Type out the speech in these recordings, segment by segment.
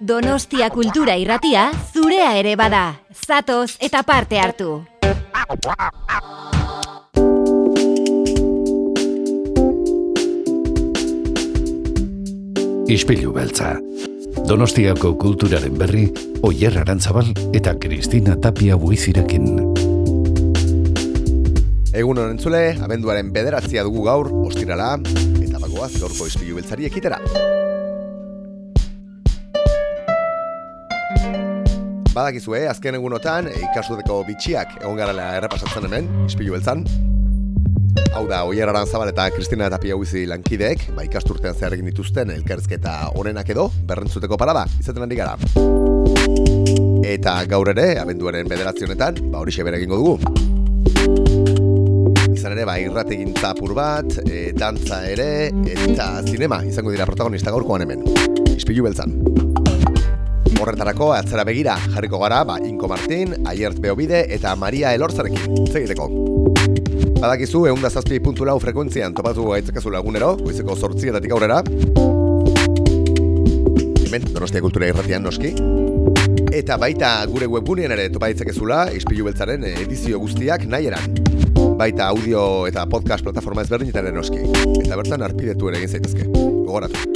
Donostia kultura irratia zurea ere bada. Zatoz eta parte hartu. Ispilu beltza. Donostiako kulturaren berri, Oyer Arantzabal eta Kristina Tapia buizirekin. Egun honen zule, abenduaren bederatzia dugu gaur, ostirala, eta bagoaz gaurko ispilu beltzari ekitera. Badakizue, azken egunotan, ikasudeko bitxiak egon garela errepasatzen hemen, ispilu beltzan. Hau da, Oier Arantzabal eta Kristina Tapia Huizi lankideek, ba, ikasturtean zehar egin dituzten elkarrizketa honenak edo, berrentzuteko parada, izaten handi gara. Eta gaur ere, abenduaren bederatzionetan, ba, hori bere egingo dugu. Izan ere, ba, irrategintza apur bat, e, dantza ere, eta zinema izango dira protagonista gaurkoan hemen. Ispilu beltzan. Horretarako, atzera begira, jarriko gara, ba, Inko Martin, Aiert Beobide eta Maria Elortzarekin. Zegiteko. Badakizu, egun da zazpi puntu lau frekuentzian topatu gaitzekezu lagunero, goizeko sortzietatik aurrera. Hemen, Donostia Kultura Irratian noski. Eta baita gure webgunean ere topa ditzakezula, Ispilu Beltzaren edizio guztiak nahi eran. Baita audio eta podcast plataforma ezberdinetan noski. Eta bertan arpidetu ere egin zaitezke. Gogoratu.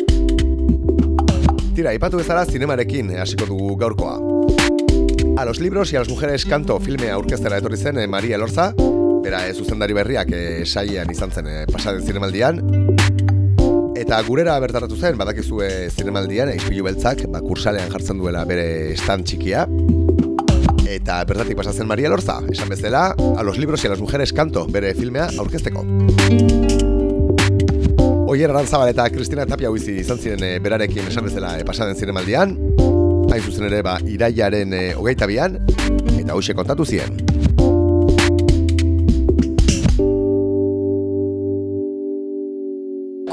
Tira, ipatu bezala zinemarekin hasiko dugu gaurkoa. A los libros y a las mujeres kanto filmea aurkeztera etorri zen eh, Maria Elorza, bera e, zuzendari berriak e, saiean izan zen e, pasaden zinemaldian, eta gurera bertaratu zen, badakizue zinemaldian, eispilu beltzak, ba, kursalean jartzen duela bere stand txikia, eta bertatik pasatzen Maria Elorza, esan bezala, a los libros y a las mujeres kanto bere filmea aurkezteko. Oier Arantzabal eta Kristina Tapia huizi izan ziren e, berarekin esan bezala e, pasaden zinemaldian, hain zuzen ere ba, iraiaren e, hogeita bian, eta hoxe kontatu ziren.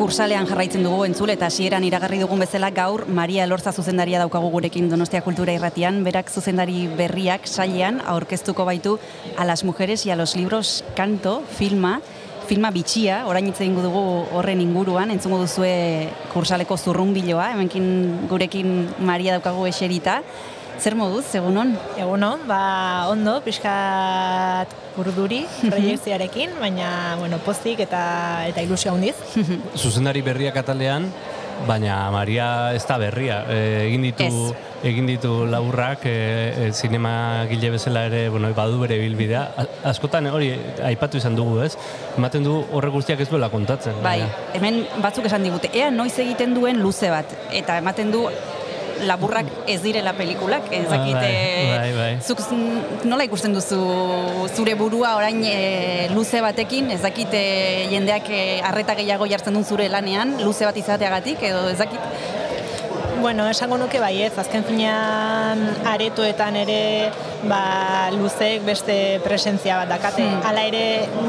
Kursalean jarraitzen dugu entzule eta hasieran iragarri dugun bezala gaur Maria Elorza zuzendaria daukagu gurekin Donostia Kultura Irratian, berak zuzendari berriak sailean aurkeztuko baitu a las mujeres y a los libros kanto filma filma bitxia, orain hitz egingo dugu horren inguruan, entzungo duzue kursaleko zurrunbiloa, hemenkin gurekin Maria daukagu eserita. Zer moduz, egunon? Egunon, ba, ondo, pixkat urduri proiekziarekin, baina, bueno, pozik eta eta ilusio handiz. Zuzendari berriak atalean, baina Maria ez da berria. E, egin ditu egin ditu laburrak e, e, zinema gile bezala ere bueno, badu bere bilbidea. Askotan hori aipatu izan dugu, ez? Ematen du horre guztiak ez duela kontatzen. Bai, hemen batzuk esan digute, ea noiz egiten duen luze bat, eta ematen du laburrak ez direla pelikulak, ez dakit, bai, bai, bai. zuk nola ikusten duzu zure burua orain e, luze batekin, ez dakit e, jendeak e, arreta gehiago jartzen duen zure lanean, luze bat izateagatik, edo ez dakit, Bueno, esango nuke bai, ez, azken finean aretoetan ere ba, luzek beste presentzia bat dakate. Hmm. Hala ere,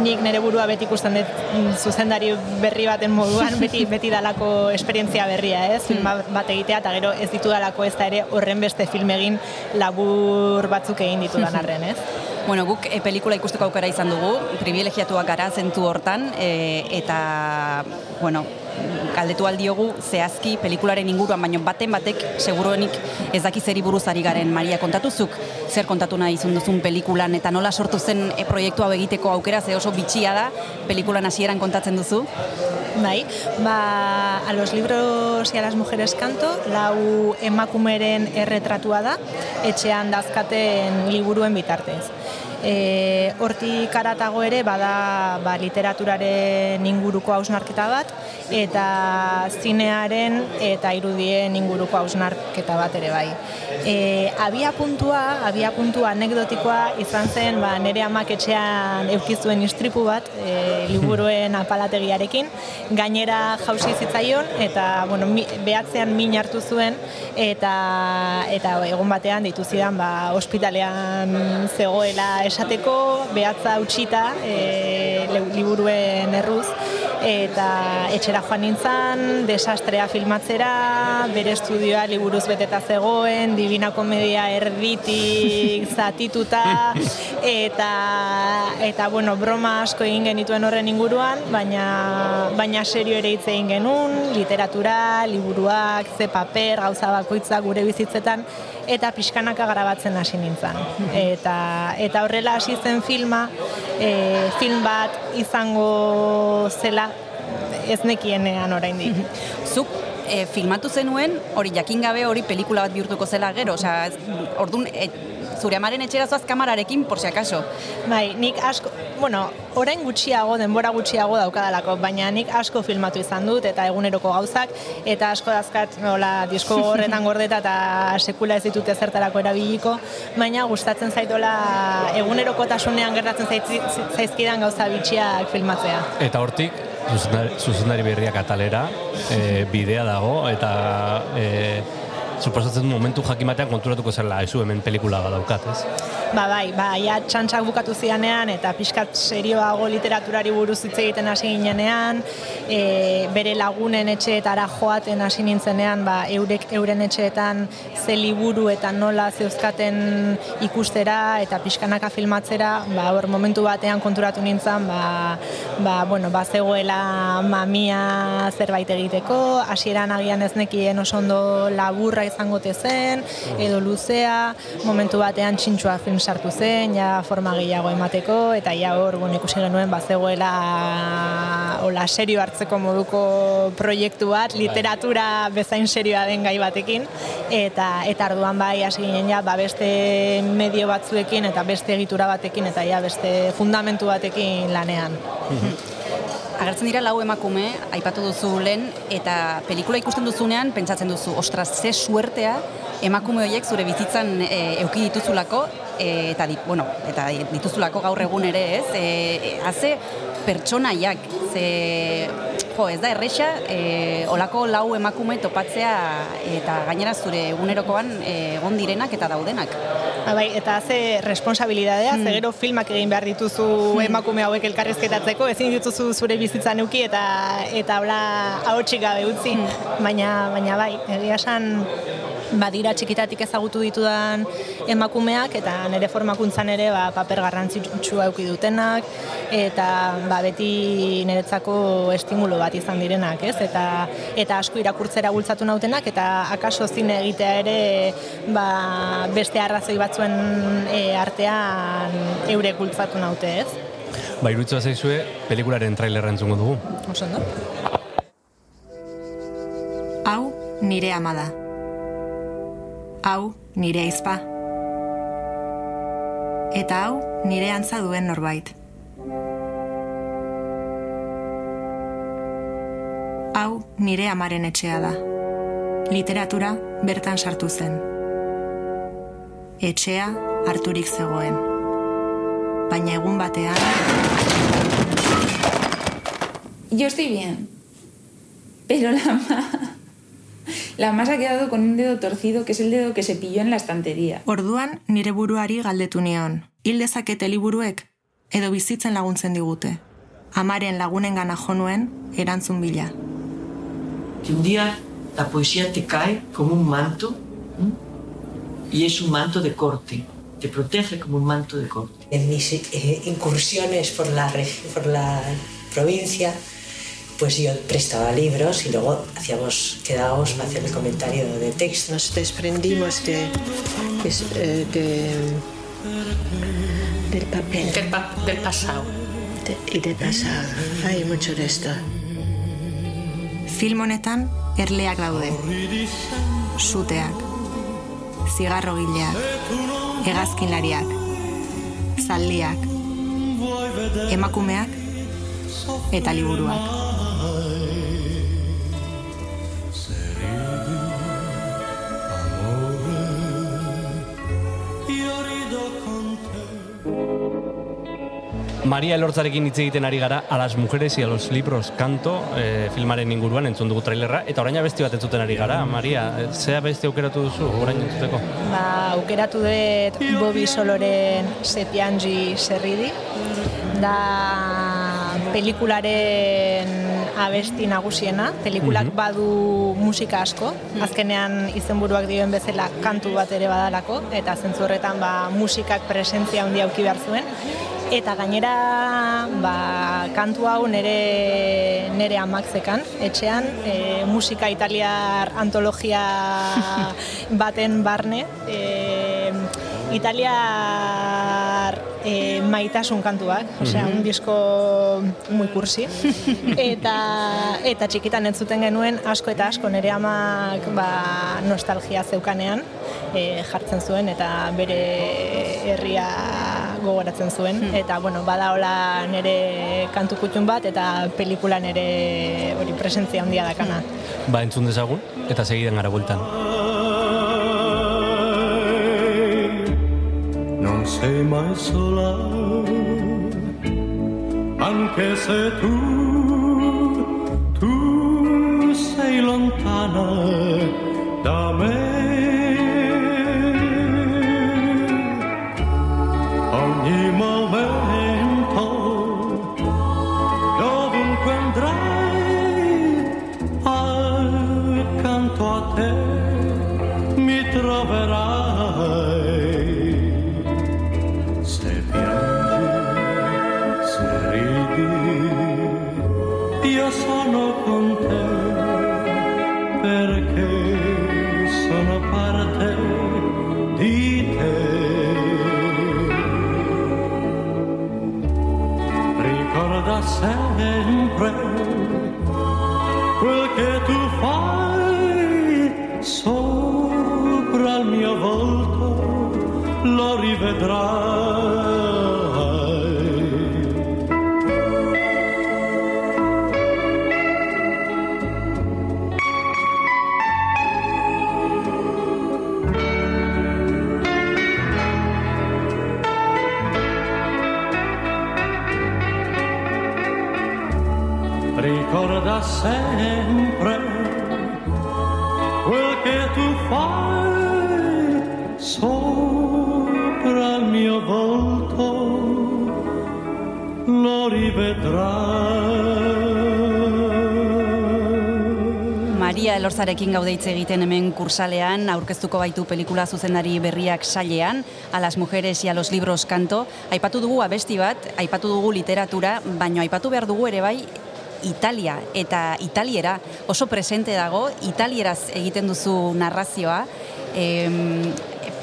nik nire burua beti ikusten dut mm, zuzendari berri baten moduan, beti beti dalako esperientzia berria, ez, film hmm. bat egitea, eta gero ez ditu dalako ez da ere horren beste film egin labur batzuk egin ditu dan arren, ez. Bueno, guk e, pelikula ikusteko aukera izan dugu, privilegiatuak gara zentu hortan, e, eta, bueno, galdetu aldiogu zehazki pelikularen inguruan, baino baten batek seguruenik ez daki zeri buruz ari garen Maria kontatuzuk, zer kontatu nahi izun duzun pelikulan, eta nola sortu zen e, proiektu hau egiteko aukera, ze oso bitxia da, pelikulan hasieran kontatzen duzu? Bai, ba, a los libros y a las mujeres canto, lau emakumeren erretratua da, etxean dazkaten liburuen bitartez. E, hortik aratago ere bada ba, literaturaren inguruko hausnarketa bat eta zinearen eta irudien inguruko hausnarketa bat ere bai. E, abia puntua, abia puntua anekdotikoa izan zen ba, nire amak etxean eukizuen istripu bat e, liburuen apalategiarekin gainera jausi zitzaion eta bueno, mi, behatzean min hartu zuen eta eta egun batean dituzidan ba, ospitalean zegoela esateko behatza utxita e, liburuen erruz eta etxera joan nintzen, desastrea filmatzera, bere estudioa liburuz beteta zegoen, Divina Komedia erditik zatituta, eta, eta bueno, broma asko egin genituen horren inguruan, baina, baina serio ere hitz egin genuen, literatura, liburuak, ze paper, gauza bakoitza gure bizitzetan, eta pixkanaka garabatzen hasi nintzen. Eta, eta horrela hasi zen filma, e, film bat izango zela ez nekienean oraindik. Zuk e, filmatu zenuen, hori jakin gabe hori pelikula bat bihurtuko zela gero, osea, ordun e, zure amaren etxera zoaz kamararekin, por si acaso. Bai, nik asko, bueno, orain gutxiago, denbora gutxiago daukadalako, baina nik asko filmatu izan dut, eta eguneroko gauzak, eta asko dazkat, nola, disko horretan gordeta, eta sekula ez ditut ezertarako erabiliko, baina gustatzen zaitola eguneroko tasunean gertatzen zaizkidan gauza bitxiak filmatzea. Eta hortik, zuzendari, zuzendari berriak atalera, e, bidea dago, eta e, suposatzen momentu jakimatean konturatuko zela ezu hemen pelikula badaukat, ez? Ba, bai, ba, ja, txantxak bukatu zianean, eta pixkat serioago literaturari buruz hitz egiten hasi ginenean, e, bere lagunen etxeetara joaten hasi nintzenean, ba, eurek euren etxeetan ze liburu eta nola zeuzkaten ikustera eta pixkanaka filmatzera, ba, hor momentu batean konturatu nintzen, ba, ba, bueno, ba, zegoela mamia zerbait egiteko, hasieran agian ez nekien oso ondo laburra izango zen, edo luzea, momentu batean txintxua film sartu zen, ja forma gehiago emateko, eta ja hor, bueno, ikusi genuen, bazegoela hola serio hartzeko moduko proiektu bat, bai. literatura bezain serioa den gai batekin, eta eta arduan bai hasi ginen ja, ba beste medio batzuekin eta beste egitura batekin eta ja beste fundamentu batekin lanean. Mhm. Agertzen dira lau emakume, aipatu duzu lehen, eta pelikula ikusten duzunean, pentsatzen duzu, ostras, ze suertea, emakume horiek zure bizitzan e, euki dituzulako, e, eta, dit, bueno, eta dituzulako gaur egun ere, ez? E, e, haze pertsonaiak, ze, jo, ez da erresa, e, olako lau emakume topatzea, eta gainera zure egunerokoan egon direnak eta daudenak. Ha, bai, eta ze responsabilidadea, hmm. ze gero filmak egin behar dituzu hmm. emakume hauek elkarrizketatzeko, ezin dituzu zure bizitza nuki eta eta hola ahotsik gabe utzi. Hmm. Baina, baina bai, egia esan badira txikitatik ezagutu ditudan emakumeak eta nire formakuntzan ere ba, paper garrantzitsua eduki dutenak eta ba, beti niretzako estimulo bat izan direnak, ez? Eta eta asko irakurtzera bultzatu nautenak eta akaso zine egitea ere ba, beste arrazoi batzuen e, artean eure bultzatu naute, ez? Ba, irutza zaizue, pelikularen trailerra entzungo dugu. Osondo. Hau, nire amada hau nire aizpa. Eta hau nire antza duen norbait. Hau nire amaren etxea da. Literatura bertan sartu zen. Etxea harturik zegoen. Baina egun batean... Yo estoy bien. Pero la La masa ha quedado con un dedo torcido, que es el dedo que se pilló en la estantería. Orduan, nire buruari galdetu nion. Hil dezakete liburuek, edo bizitzen laguntzen digute. Amaren lagunen gana jonuen, erantzun bila. Un día la poesía te cae como un manto, y es un manto de corte. Te protege como un manto de corte. En mis eh, incursiones por la, por la provincia, pues yo prestaba libros y luego hacíamos, quedábamos para hacer el comentario de texto. Nos desprendimos de, de, de del papel. Del, pa del pasado. De, y del pasado. Hay mucho de esto. Film honetan erleak daude. Suteak, zigarro gileak, hegazkinlariak, zaldiak, emakumeak eta liburuak. Maria Elortzarekin hitz egiten ari gara a las mujeres y a los libros kanto e, filmaren inguruan entzun dugu trailerra eta orain beste bat entzuten ari gara Maria, zea beste aukeratu duzu orain entzuteko? Ba, aukeratu dut Bobby Soloren Sepianji Serridi da pelikularen abesti nagusiena. Pelikulak badu musika asko, azkenean izenburuak dioen bezala kantu bat ere badalako, eta zentzu horretan ba, musikak presentzia handia auki behar zuen. Eta gainera, ba, kantu hau nere, nere amak zekan, etxean, e, musika italiar antologia baten barne, e, italiar e, maitasun kantuak, osea, un disko muy kursi. eta, eta txikitan entzuten genuen asko eta asko nere amak ba, nostalgia zeukanean e, jartzen zuen eta bere herria gogoratzen zuen. Eta, bueno, bada hola nere kantu kutxun bat eta pelikulan ere hori presentzia handia dakana. Ba, entzun dezagun, eta segidan gara bueltan. Non sei mai sola, anche se tu, tu sei lontana Ricorda sempre quel che tu fai sopra il mio volto lo rivedrai. Elorzarekin gaude hitz egiten hemen kursalean, aurkeztuko baitu pelikula zuzendari berriak sailean, a las mujeres y a los libros kanto. Aipatu dugu abesti bat, aipatu dugu literatura, baino aipatu behar dugu ere bai Italia eta Italiera oso presente dago, Italieraz egiten duzu narrazioa. Em,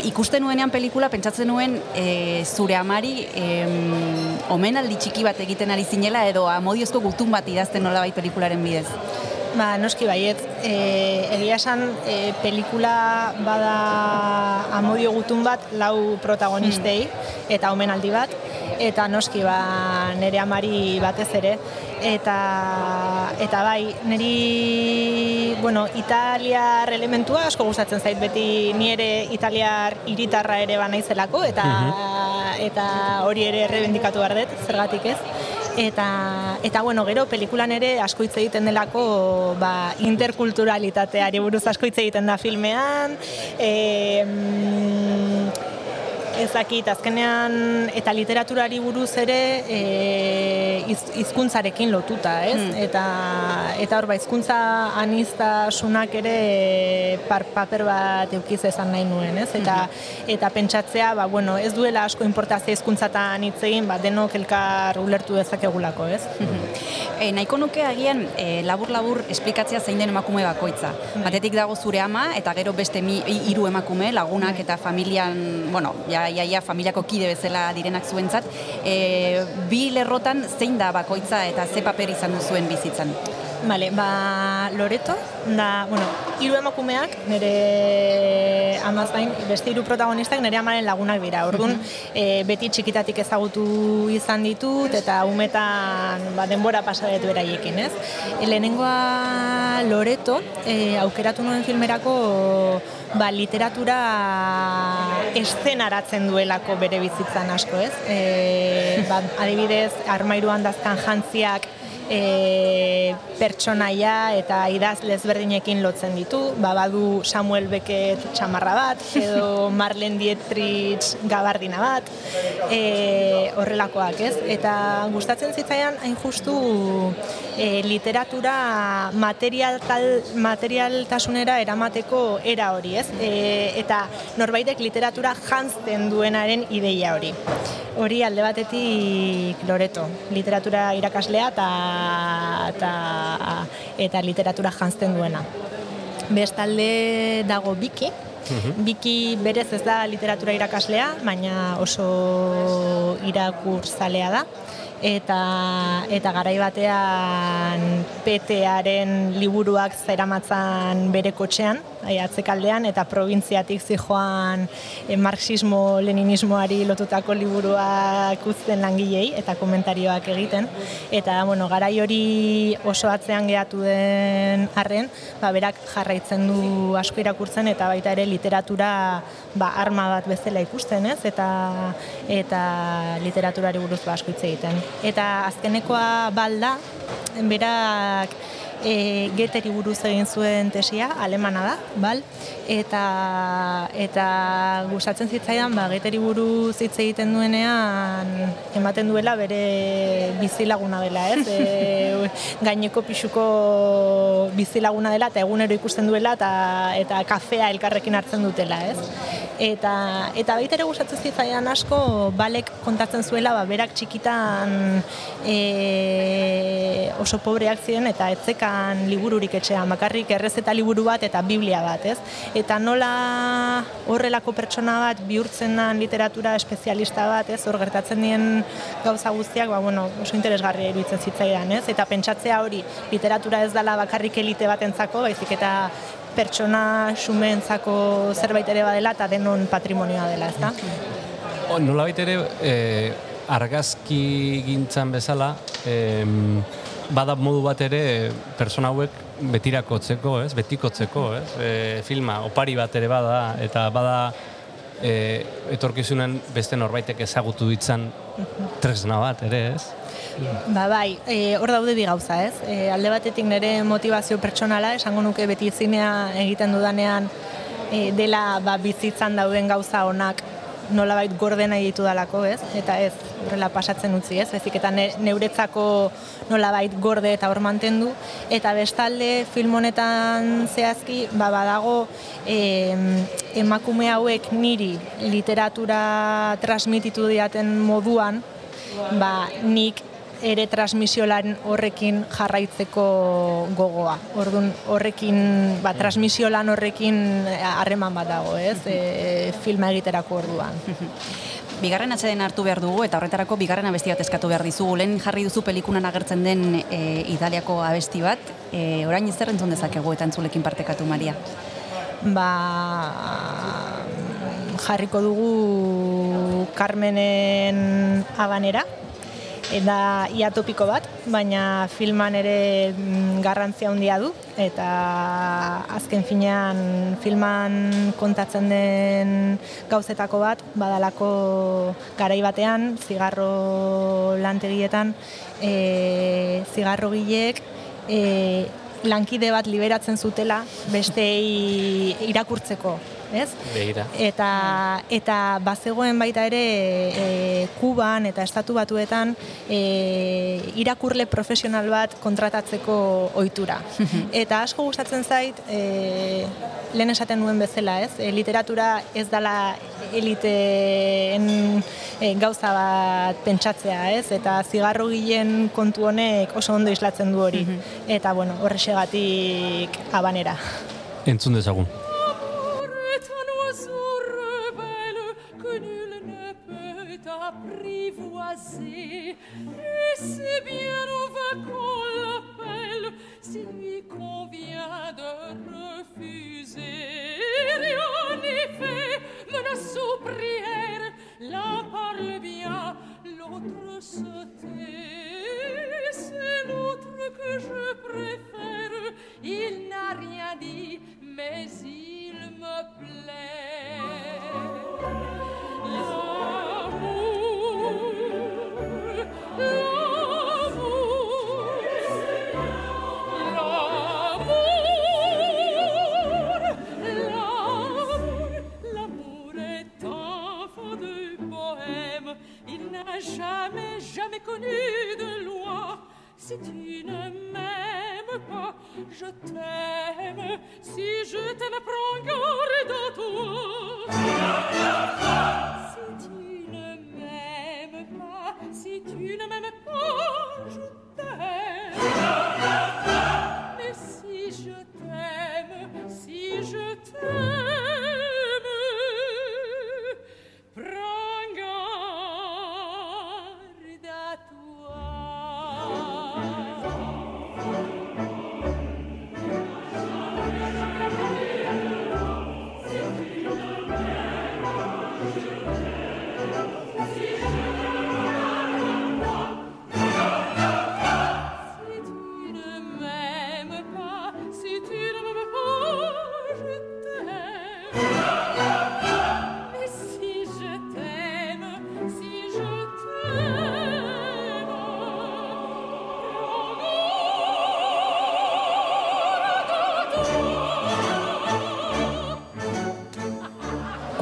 ikusten nuenean pelikula pentsatzen nuen e, zure amari em, omenaldi txiki bat egiten ari zinela edo amodiozko gutun bat idazten nolabait pelikularen bidez. Ba, noski baiet, e, egia esan e, pelikula bada amodio gutun bat lau protagonistei eta omenaldi bat, eta noski ba, nere amari batez ere, eta, eta bai, niri, bueno, italiar elementua asko gustatzen zait. Beti ni ere italiar hiritarra ere ba naizelako, eta, eta hori ere errebendikatu behar dut, zergatik ez. Eta, eta bueno, gero pelikulan ere asko hitz egiten delako ba, interkulturalitateari buruz asko hitz egiten da filmean. E, ez dakit, azkenean eta literaturari buruz ere e, iz, hizkuntzarekin lotuta, ez? Eta, eta hor ba, hizkuntza anistasunak ere par, paper bat eukiz esan nahi nuen, ez? Eta, eta pentsatzea, ba, bueno, ez duela asko importazio hizkuntzatan hitz egin, ba, denok elkar ulertu dezakegulako, ez? E, nahiko nuke agian e, labur-labur esplikatzea zein den emakume bakoitza. Batetik dago zure ama eta gero beste mi, hiru emakume, lagunak eta familian, bueno, ja, ja, familiako kide bezala direnak zuentzat. E, bi lerrotan zein da bakoitza eta ze paper izan duzuen bizitzan? Vale, ba, Loreto, da, bueno, hiru emakumeak, nire amaz gain, beste hiru protagonistak nire amaren lagunak dira. Orduan, e, beti txikitatik ezagutu izan ditut, eta umetan ba, denbora pasadetu eraiekin, ez? E, lehenengoa Loreto, e, aukeratu nuen filmerako ba, literatura eszenaratzen duelako bere bizitzan asko, ez? E, ba, adibidez, armairuan dazkan jantziak e, pertsonaia eta idazle ezberdinekin lotzen ditu, ba, badu Samuel Beckett txamarra bat, edo Marlene Dietrich gabardina bat, e, horrelakoak, ez? Eta gustatzen zitzaian hain justu e, literatura material tal, materialtasunera eramateko era hori, ez? E, eta norbaitek literatura jantzten duenaren ideia hori. Hori alde batetik Loreto, literatura irakaslea eta eta, eta literatura jantzten duena. Bestalde dago Biki, Biki berez ez da literatura irakaslea, baina oso irakurzalea da eta eta garai batean petearen liburuak zeramatzan bere kotxean, atzekaldean eta probintziatik zijoan e, marxismo leninismoari lotutako liburuak uzten langilei eta komentarioak egiten eta bueno, garai hori oso atzean gehatu den arren, ba, berak jarraitzen du asko irakurtzen eta baita ere literatura ba, arma bat bezala ikusten, ez? Eta eta literaturari buruz ba asko hitz egiten. Eta azkenekoa balda, berak e, geteri buruz egin zuen tesia, alemana da, bal? Eta, eta gustatzen zitzaidan, ba, geteri buruz hitz egiten duenean, ematen duela bere bizilaguna dela, ez? E, gaineko pixuko bizilaguna dela, eta egunero ikusten duela, eta, eta kafea elkarrekin hartzen dutela, ez? Eta, eta baita ere gustatzen zitzaidan asko, balek kontatzen zuela, ba, berak txikitan e, oso pobreak ziren, eta etzeka libururik etxean, bakarrik errezeta liburu bat eta biblia bat, ez? Eta nola horrelako pertsona bat bihurtzen da literatura espezialista bat, ez? Hor gertatzen dien gauza guztiak, ba, bueno, oso interesgarria iruditzen zitzaidan, ez? Eta pentsatzea hori, literatura ez dala bakarrik elite batentzako, baizik eta pertsona xumeentzako zerbait ere badela eta denon patrimonioa dela, ezta? Oh, nola baitere, eh, argazki gintzan bezala, eh, bada modu bat ere persona hauek betirakotzeko, ez? Betikotzeko, ez? E, filma opari bat ere bada eta bada e, etorkizunen beste norbaitek ezagutu ditzan tresna bat ere, ez? Ba bai, e, hor daude bi gauza, ez? E, alde batetik nire motivazio pertsonala, esango nuke beti zinea egiten dudanean e, dela ba, bizitzan dauden gauza onak nolabait gorde nahi ditu dalako, ez? Eta ez, horrela pasatzen utzi, ez? Bezik eta neuretzako nolabait gorde eta hor mantendu. Eta bestalde film honetan zehazki, ba, badago e, emakume hauek niri literatura transmititu diaten moduan, ba, nik ere transmisiolan horrekin jarraitzeko gogoa. Ordun horrekin, ba, transmisiolan horrekin harreman bat dago, ez? E, filma egiterako orduan. Bigarren atxeden hartu behar dugu eta horretarako bigarren abesti bat eskatu behar dizugu. Lehen jarri duzu pelikunan agertzen den e, Italiako abesti bat. E, orain zer entzun dezakegu eta entzulekin partekatu, Maria? Ba, jarriko dugu Carmenen abanera, eta ia topiko bat, baina filman ere mm, garrantzia handia du. Eta azken finean filman kontatzen den gauzetako bat badalako garai batean zigarro lantegietan e, zigarro gilek e, lankide bat liberatzen zutela bestei irakurtzeko ez? Begira. Eta, eta bazegoen baita ere e, Kuban eta Estatu Batuetan e, irakurle profesional bat kontratatzeko ohitura. eta asko gustatzen zait, e, lehen esaten nuen bezala, ez? E, literatura ez dala eliteen e, gauza bat pentsatzea, ez? Eta zigarro gilen kontu honek oso ondo islatzen du hori. Eta, bueno, horrexegatik abanera. Entzun dezagun. passé et c'est bien au vacances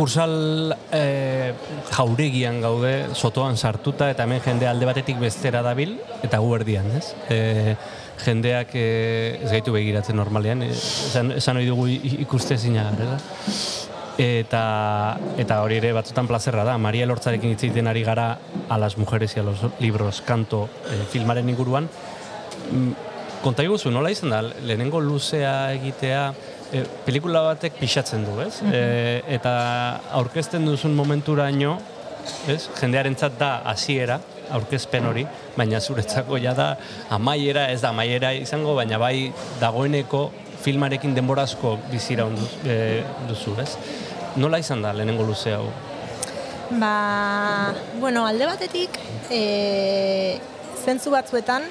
Kursal e, jauregian gaude, sotoan sartuta, eta hemen jende alde batetik bestera dabil, eta gu erdian, ez? E, jendeak e, ez gaitu begiratzen normalean, esan, esan ohi dugu ikuste zina gara, eta, eta hori ere batzutan plazerra da. Maria Lortzarekin hitz egiten ari gara a las mujeres y a los libros kanto e, filmaren inguruan. Mm, Konta iguzu, nola izan da, lehenengo luzea egitea, e, pelikula batek pixatzen du, ez? E, eta aurkezten duzun momenturaino, ez? Jendearentzat da hasiera, aurkezpen hori, baina zuretzako ja da amaiera, ez da amaiera izango, baina bai dagoeneko filmarekin denborazko bizira onduz, e, duzu, ez? Nola izan da lehenengo luze hau? Ba, bueno, alde batetik, e, zentzu batzuetan,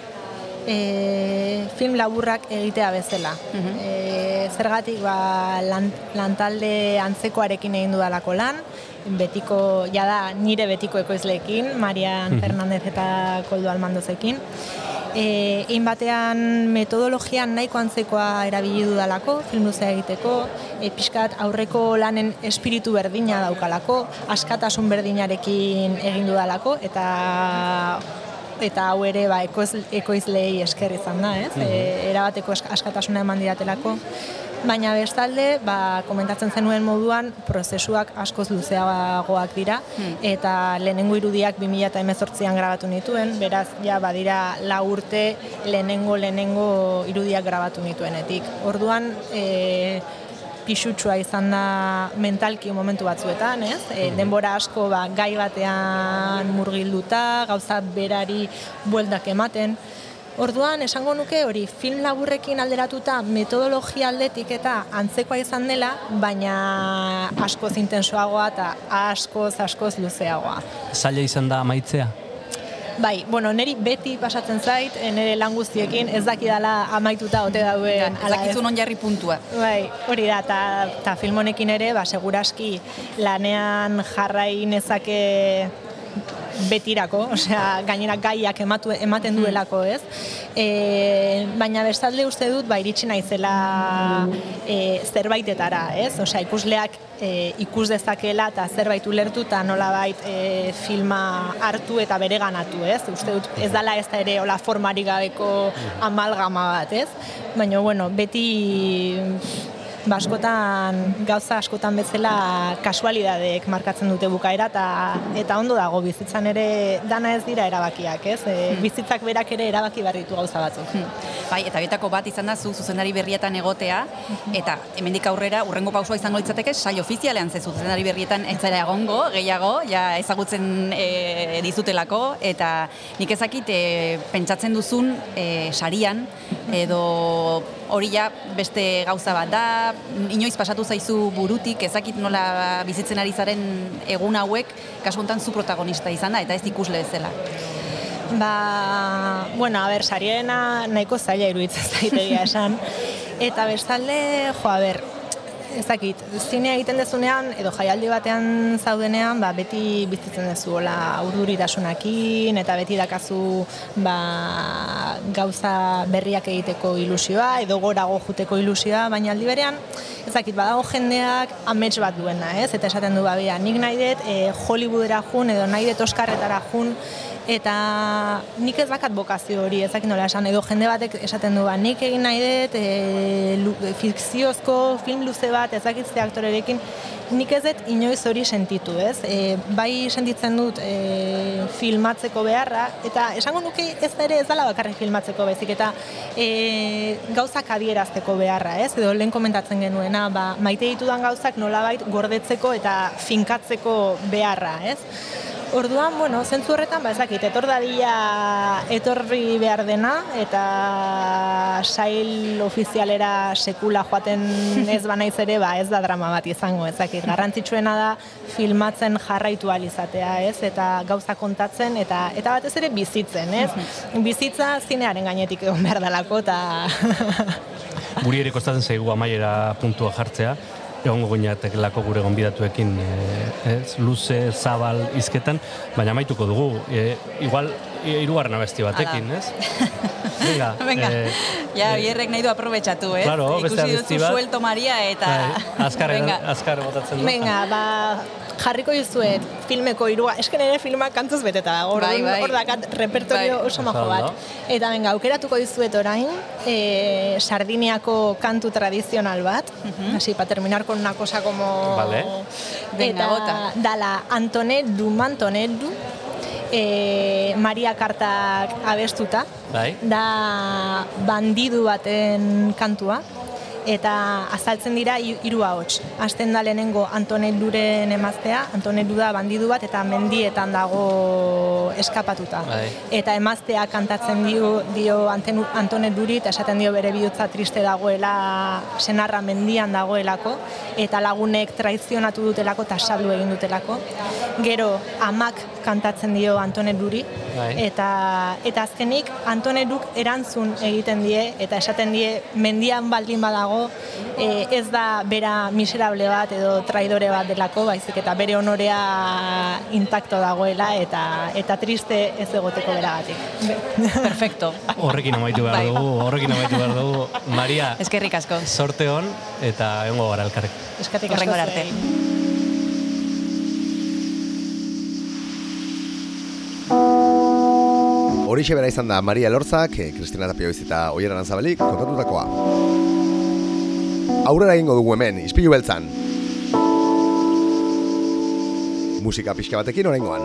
e, film laburrak egitea bezala. e, zergatik, ba, lan, lantalde antzekoarekin egin dudalako lan, betiko, jada nire betiko ekoizleekin, Marian Mhm. Fernandez eta Koldo Almandozekin. E, egin batean metodologian nahiko antzekoa erabili dudalako, film luzea egiteko, e, pixkat aurreko lanen espiritu berdina daukalako, askatasun berdinarekin egin dudalako, eta eta hau ere ba, ekoiz, ekoizleei esker izan da, ez? E, erabateko ask- askatasuna eman didatelako. Baina bestalde, ba, komentatzen zenuen moduan, prozesuak askoz luzeagoak dira, eta lehenengo irudiak 2018an grabatu nituen, beraz, ja, badira lau urte lehenengo lehenengo irudiak grabatu nituenetik. Orduan, e, pixutsua izan da mentalki momentu batzuetan, ez? E, denbora asko ba, gai batean murgilduta, gauza berari bueltak ematen. Orduan, esango nuke hori film laburrekin alderatuta metodologia aldetik eta antzekoa izan dela, baina askoz intensoagoa eta askoz, askoz luzeagoa. Zaila izan da amaitzea? Bai, bueno, neri beti pasatzen zait, eh, nire lan guztiekin ez dakidala amaituta ote dauen. Ez dakizu non jarri puntua. Bai, hori da, eta film honekin ere, ba, seguraski lanean jarrai nezake betirako, osea, gainera gaiak ematu, ematen duelako, ez? E, baina bestalde uste dut, ba, iritsi naizela e, zerbaitetara, ez? Osea, ikusleak e, ikus dezakela eta zerbait ulertu eta nolabait e, filma hartu eta bereganatu, ez? Uste dut ez dala ez da ere hola formarik gabeko amalgama bat, ez? Baina, bueno, beti ba, askotan, gauza askotan bezala kasualidadeek markatzen dute bukaera eta eta ondo dago bizitzan ere dana ez dira erabakiak, ez? E, bizitzak berak ere erabaki behar ditu gauza batzuk. Bai, eta bietako bat izan da zu zuzendari berrietan egotea, eta hemendik aurrera urrengo pausua izango litzateke sail ofizialean ze zuzendari berrietan ez zara egongo, gehiago, ja ezagutzen e, dizutelako, eta nik ezakit e, pentsatzen duzun e, sarian, edo hori ja beste gauza bat da, inoiz pasatu zaizu burutik, ezakit nola bizitzen ari zaren egun hauek, kasu honetan zu protagonista izan da, eta ez ikusle bezala. Ba, bueno, a ber, sariena nahiko zaila iruditzen zaitegia esan. Eta bestalde, jo, a ber, ezakit, zinea egiten dezunean, edo jaialdi batean zaudenean, ba, beti bizitzen dezu, hola, urduritasunakin, eta beti dakazu, ba, gauza berriak egiteko ilusioa, edo gorago juteko ilusioa, baina aldi berean, ezakit, badago jendeak amets bat duena, ez? Eta esaten du, ba, bea, nik nahi dut e, Hollywoodera jun, edo nahi dut Oscarretara jun, Eta nik ez bakat bokazio hori, ezak nola esan, edo jende batek esaten du, ba, nik egin nahi dut e, fikziozko film luze bat, ezakitze aktorerekin, nik ez dut inoiz hori sentitu, ez? E, bai sentitzen dut e, filmatzeko beharra, eta esango nuke ez da ere ez dala bakarrik filmatzeko baizik, eta e, gauzak adierazteko beharra, ez? Edo lehen komentatzen genuena, ba, maite ditudan gauzak nolabait gordetzeko eta finkatzeko beharra, ez? Orduan, bueno, zentzu horretan, ba, ez dakit, etor dadila etorri behar dena, eta sail ofizialera sekula joaten ez banaiz ere, ba, ez da drama bat izango, ez dakit. Garrantzitsuena da filmatzen jarraitu alizatea, ez, eta gauza kontatzen, eta eta batez ere bizitzen, ez. Bizitza zinearen gainetik egon behar dalako, eta... Guri ere kostatzen zaigu amaiera puntua jartzea, egongo lako gure gonbidatuekin e, ez, luze, zabal, izketan, baina amaituko dugu. E, igual, irugarren abesti batekin, ez? Venga, Venga. Eh, ja, bierrek nahi du aprobetsatu, eh? Claro, Ikusi duzu suelto Maria eta... Bai, azkar, azkar botatzen du. Venga, ba, jarriko dizuet filmeko irua, esken ere filma kantuz beteta da, hor, bai, bai. hor dakat repertorio bai. oso majo bat. Eta venga, aukeratuko dizuet orain, e, Sardiniako kantu tradizional bat, uh -huh. así, pa terminar con una cosa como... Vale. Venga, bota. Dala, Antonet du Mantonet du, e, Maria Kartak abestuta, bai. da bandidu baten kantua, eta azaltzen dira hiru ahots. Hasten da lehenengo Antonet Duren emaztea, Antonet da bandidu bat eta mendietan dago eskapatuta. Bai. Eta emaztea kantatzen dio, dio Antonet Duri eta esaten dio bere bihotza triste dagoela senarra mendian dagoelako eta lagunek traizionatu dutelako eta saldu egin dutelako. Gero amak kantatzen dio Antonet Duri bai. eta eta azkenik Antonet Duk erantzun egiten die eta esaten die mendian baldin badago e, ez da bera miserable bat edo traidore bat delako, baizik eta bere honorea intakto dagoela eta eta triste ez egoteko beragatik. Perfecto. Horrekin amaitu behar bai. dugu, horrekin amaitu behar dugu. Maria, eskerrik asko. Sorte hon eta egongo gara elkarrek. Eskerrik asko. arte. Horixe bera izan da Maria Lorzak, Kristina Tapio eta Oier Arantzabalik kontatutakoa aurrera egingo dugu hemen, izpilu beltzan. Musika pixka batekin oraingoan.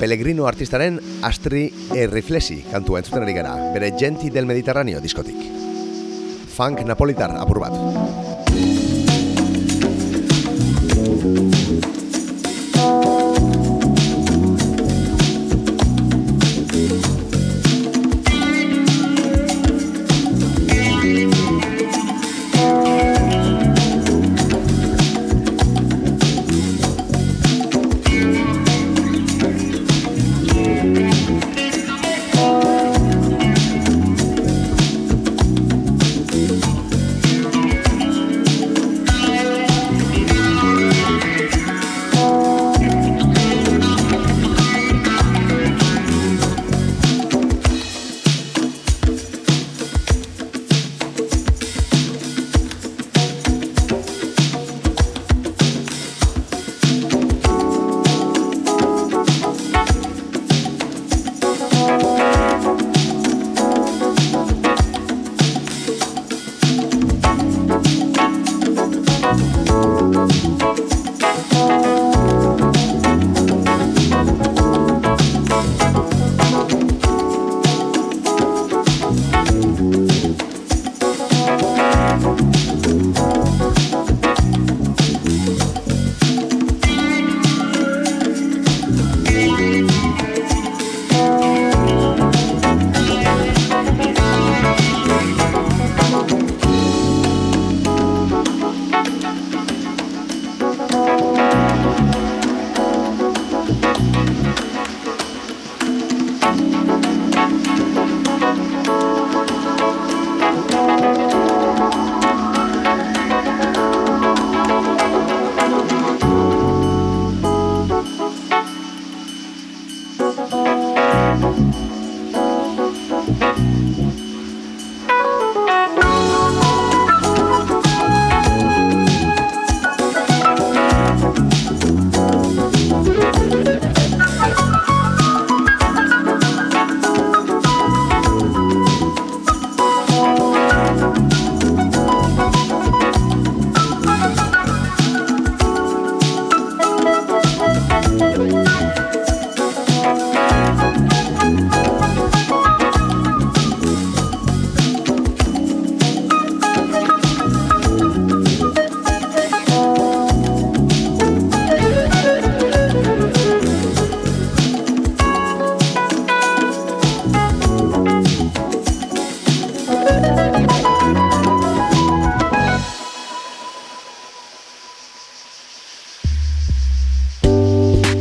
Pellegrino artistaren Astri Erriflesi kantua entzuten ari gara, bere Genti del Mediterraneo diskotik. Funk Napolitar apur bat.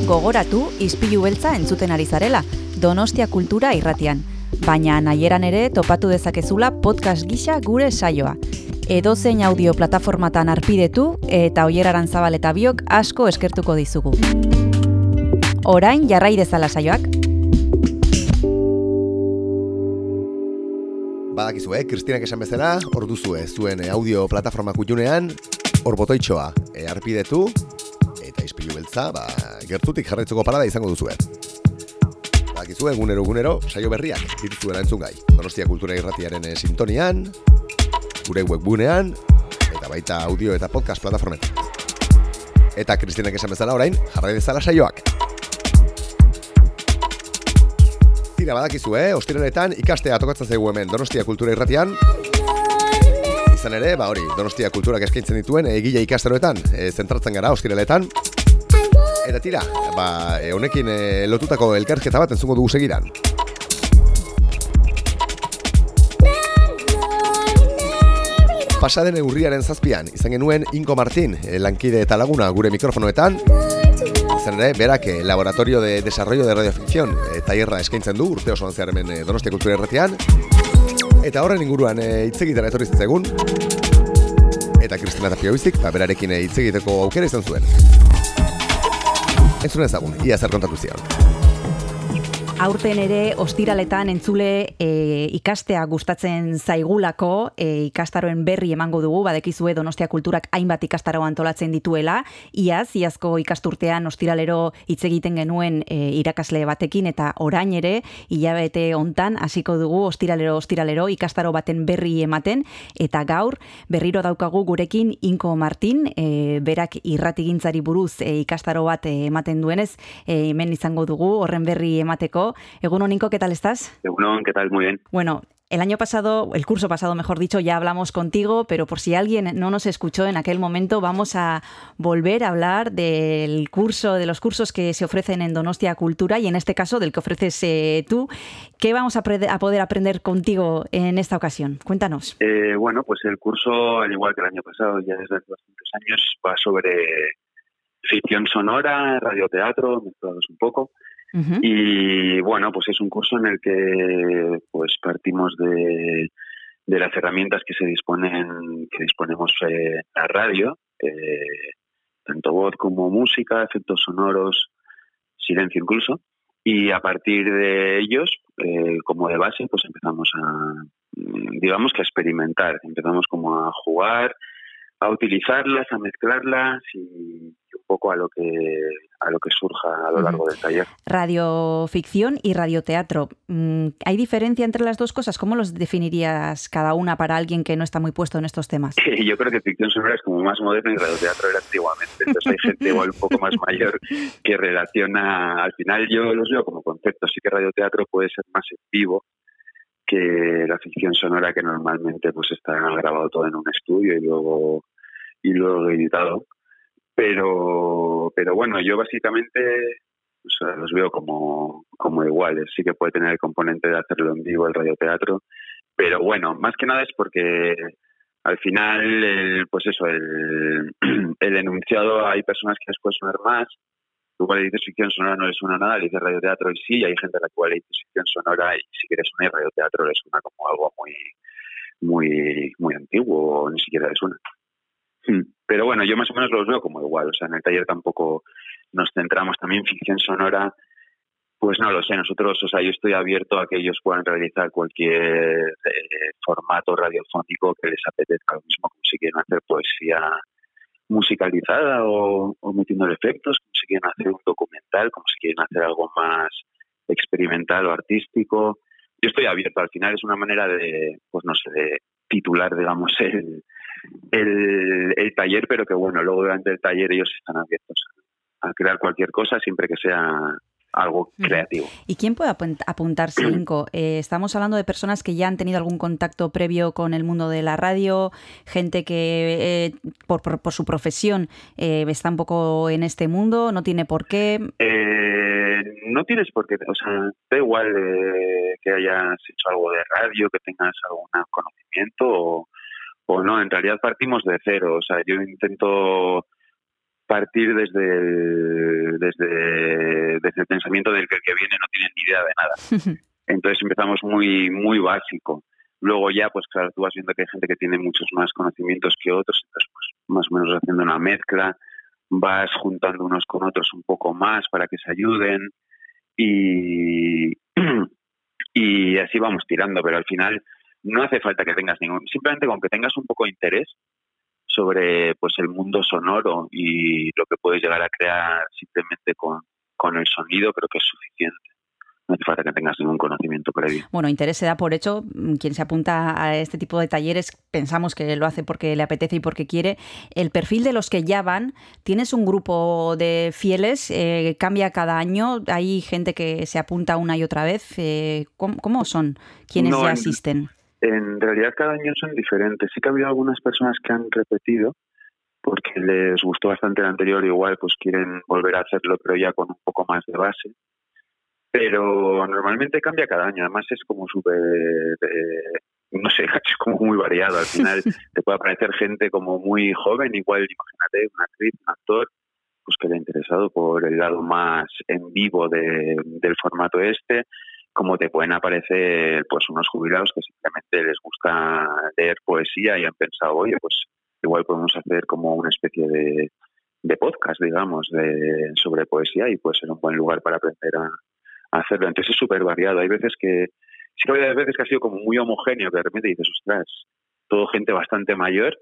Gogoratu izpilu beltza entzuten ari zarela, Donostia Kultura irratian. Baina nahieran ere topatu dezakezula podcast gisa gure saioa. Edozein audio plataformatan arpidetu eta oieraran zabal eta biok asko eskertuko dizugu. Orain jarrai dezala saioak. Badakizu, eh? Kristinak esan bezala, hor duzue, zuen eh, audio plataforma kutxunean, hor botoitxoa, e, arpidetu, beltza, ba, gertutik jarraitzeko parada izango duzue. Badakizu, egunero, egunero, saio berriak, dituzuela entzun gai. Donostia Kultura Irratiaren eh, sintonian, gure webgunean, eta baita audio eta podcast plataformetan. Eta Kristinak esan bezala orain, jarrai dezala saioak. Tira badakizu, eh? Ostiraletan ikastea tokatzen zaigu hemen Donostia Kultura Irratian. Izan ere, ba hori, Donostia Kulturak eskaintzen dituen egile ikastaroetan, e, zentratzen gara ostiraletan. Eta tira, ba, e, honekin e, lotutako elkarketa bat entzungo dugu segidan. Pasaden urriaren zazpian, izan genuen Inko Martin, e, lankide eta laguna gure mikrofonoetan, izan ere, berak eh, Laboratorio de Desarrollo de Radioficción e, tailerra eskaintzen du, urte osoan zehar hemen eh, Donostia Kultura Erratian. Eta horren inguruan hitz egitera etorri zitzaigun. Eta Kristina Tapio bizik, ba, berarekin hitz egiteko aukera izan zuen. Entzun ezagun, ia zer kontatu zion. Aurten ere ostiraletan entzule e, ikastea gustatzen zaigulako e, ikastaroen berri emango dugu. Badekizue Donostia Kulturak hainbat ikastaro antolatzen dituela. Iaz iazko ikasturtean ostiralero hitz egiten genuen e, irakasle batekin eta orain ere hilabete hontan hasiko dugu ostiralero ostiralero ikastaro baten berri ematen. Eta gaur berriro daukagu gurekin Inko Martin e, berak irratigintzari buruz e, ikastaro bat e, ematen duenez. E, hemen izango dugu horren berri emateko Egunon, Nico, ¿qué tal estás? Egunon, ¿qué tal? Muy bien. Bueno, el año pasado, el curso pasado, mejor dicho, ya hablamos contigo, pero por si alguien no nos escuchó en aquel momento, vamos a volver a hablar del curso, de los cursos que se ofrecen en Donostia Cultura y en este caso del que ofreces eh, tú. ¿Qué vamos a, a, poder aprender contigo en esta ocasión? Cuéntanos. Eh, bueno, pues el curso, al igual que el año pasado, ya desde hace bastantes años, va sobre ficción sonora, radioteatro, mezclados un poco. Y bueno, pues es un curso en el que pues partimos de, de las herramientas que se disponen, que disponemos eh, a radio, eh, tanto voz como música, efectos sonoros, silencio incluso, y a partir de ellos, eh, como de base, pues empezamos a, digamos que a experimentar, empezamos como a jugar, a utilizarlas, a mezclarlas y poco a lo que a lo que surja a lo largo del taller. Radioficción y radioteatro. Mm, ¿Hay diferencia entre las dos cosas? ¿Cómo los definirías cada una para alguien que no está muy puesto en estos temas? Yo creo que ficción sonora es como más moderno y radioteatro era antiguamente. Entonces hay gente igual un poco más mayor que relaciona. Al final yo los veo como conceptos. Sí que radioteatro puede ser más en vivo que la ficción sonora que normalmente pues está grabado todo en un estudio y luego y luego editado pero pero bueno yo básicamente los veo como como iguales sí que puede tener el componente de hacerlo en vivo el radioteatro pero bueno más que nada es porque al final el, pues eso el, el enunciado hay personas que les puede sonar más tú cuando dices ficción sonora no le suena nada, le dices radioteatro y sí, y hay gente a la cual le dices ficción sonora y si quieres sonar radioteatro le suena como algo muy muy muy antiguo o ni siquiera le suena. Hmm. Pero bueno, yo más o menos los veo como igual, o sea, en el taller tampoco nos centramos también ficción sonora, pues no lo sé, nosotros, o sea, yo estoy abierto a que ellos puedan realizar cualquier eh, formato radiofónico que les apetezca, lo mismo como si quieren hacer poesía musicalizada o, o metiendo efectos, como si quieren hacer un documental, como si quieren hacer algo más experimental o artístico. Yo estoy abierto, al final es una manera de, pues no sé, de titular, digamos, el, el, el taller, pero que bueno, luego durante el taller ellos están abiertos a crear cualquier cosa siempre que sea algo creativo. ¿Y quién puede apuntarse, Inco? Eh, estamos hablando de personas que ya han tenido algún contacto previo con el mundo de la radio, gente que eh, por, por, por, su profesión eh, está un poco en este mundo, no tiene por qué. Eh, no tienes por qué, o sea, da igual que hayas hecho algo de radio, que tengas algún conocimiento o, o no, en realidad partimos de cero, o sea, yo intento partir desde el, desde, desde el pensamiento del que el que viene no tiene ni idea de nada. Entonces empezamos muy, muy básico. Luego ya, pues claro, tú vas viendo que hay gente que tiene muchos más conocimientos que otros, entonces pues más o menos haciendo una mezcla, vas juntando unos con otros un poco más para que se ayuden y, y así vamos tirando, pero al final no hace falta que tengas ningún, simplemente con que tengas un poco de interés sobre pues el mundo sonoro y lo que puedes llegar a crear simplemente con, con el sonido creo que es suficiente no hace falta que tengas ningún conocimiento previo. Bueno, interés se da por hecho. Mm, quien se apunta a este tipo de talleres pensamos que lo hace porque le apetece y porque quiere. El perfil de los que ya van, ¿tienes un grupo de fieles? Eh, ¿Cambia cada año? ¿Hay gente que se apunta una y otra vez? Eh, ¿cómo, son quienes No, ya en- asisten? En realidad cada año son diferentes. Sí que ha habido algunas personas que han repetido porque les gustó bastante el anterior, igual pues quieren volver a hacerlo, pero ya con un poco más de base. Pero normalmente cambia cada año, además es como súper, eh, no sé, es como muy variado. Al final te puede aparecer gente como muy joven, igual imagínate, una actriz, un actor, pues que le ha interesado por el lado más en vivo de- del formato este, como te pueden aparecer pues unos jubilados que simplemente les gusta leer poesía y han pensado, oye, pues igual podemos hacer como una especie de, de podcast, digamos, de, sobre poesía y puede ser un buen lugar para aprender a, hacerlo. Entonces es súper variado. Hay veces que, sí que ha habido veces que ha sido como muy homogéneo, que de repente dices, ostras, todo gente bastante mayor,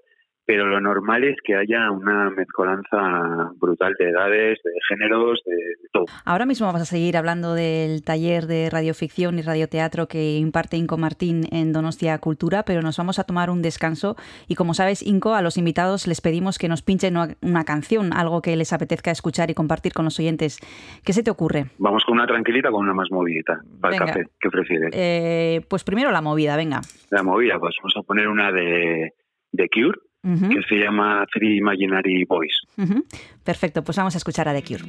pero lo normal es que haya una mezcolanza brutal de edades, de géneros, de, de todo. Ahora mismo vamos a seguir hablando del taller de radioficción y radioteatro que imparte Inco Martín en Donostia Cultura, pero nos vamos a tomar un descanso y como sabes, Inco, a los invitados les pedimos que nos pinchen una- canción, algo que les apetezca escuchar y compartir con los oyentes. ¿Qué se te ocurre? Vamos con una tranquilita, con una más movidita. Para el café, ¿qué prefieres? Eh, pues primero la movida, venga. La movida, pues vamos a poner una de, de Cure, Ujú, que se llama Three Imaginary Boys. ujú. Perfecto, pues vamos a escuchar a The Cure.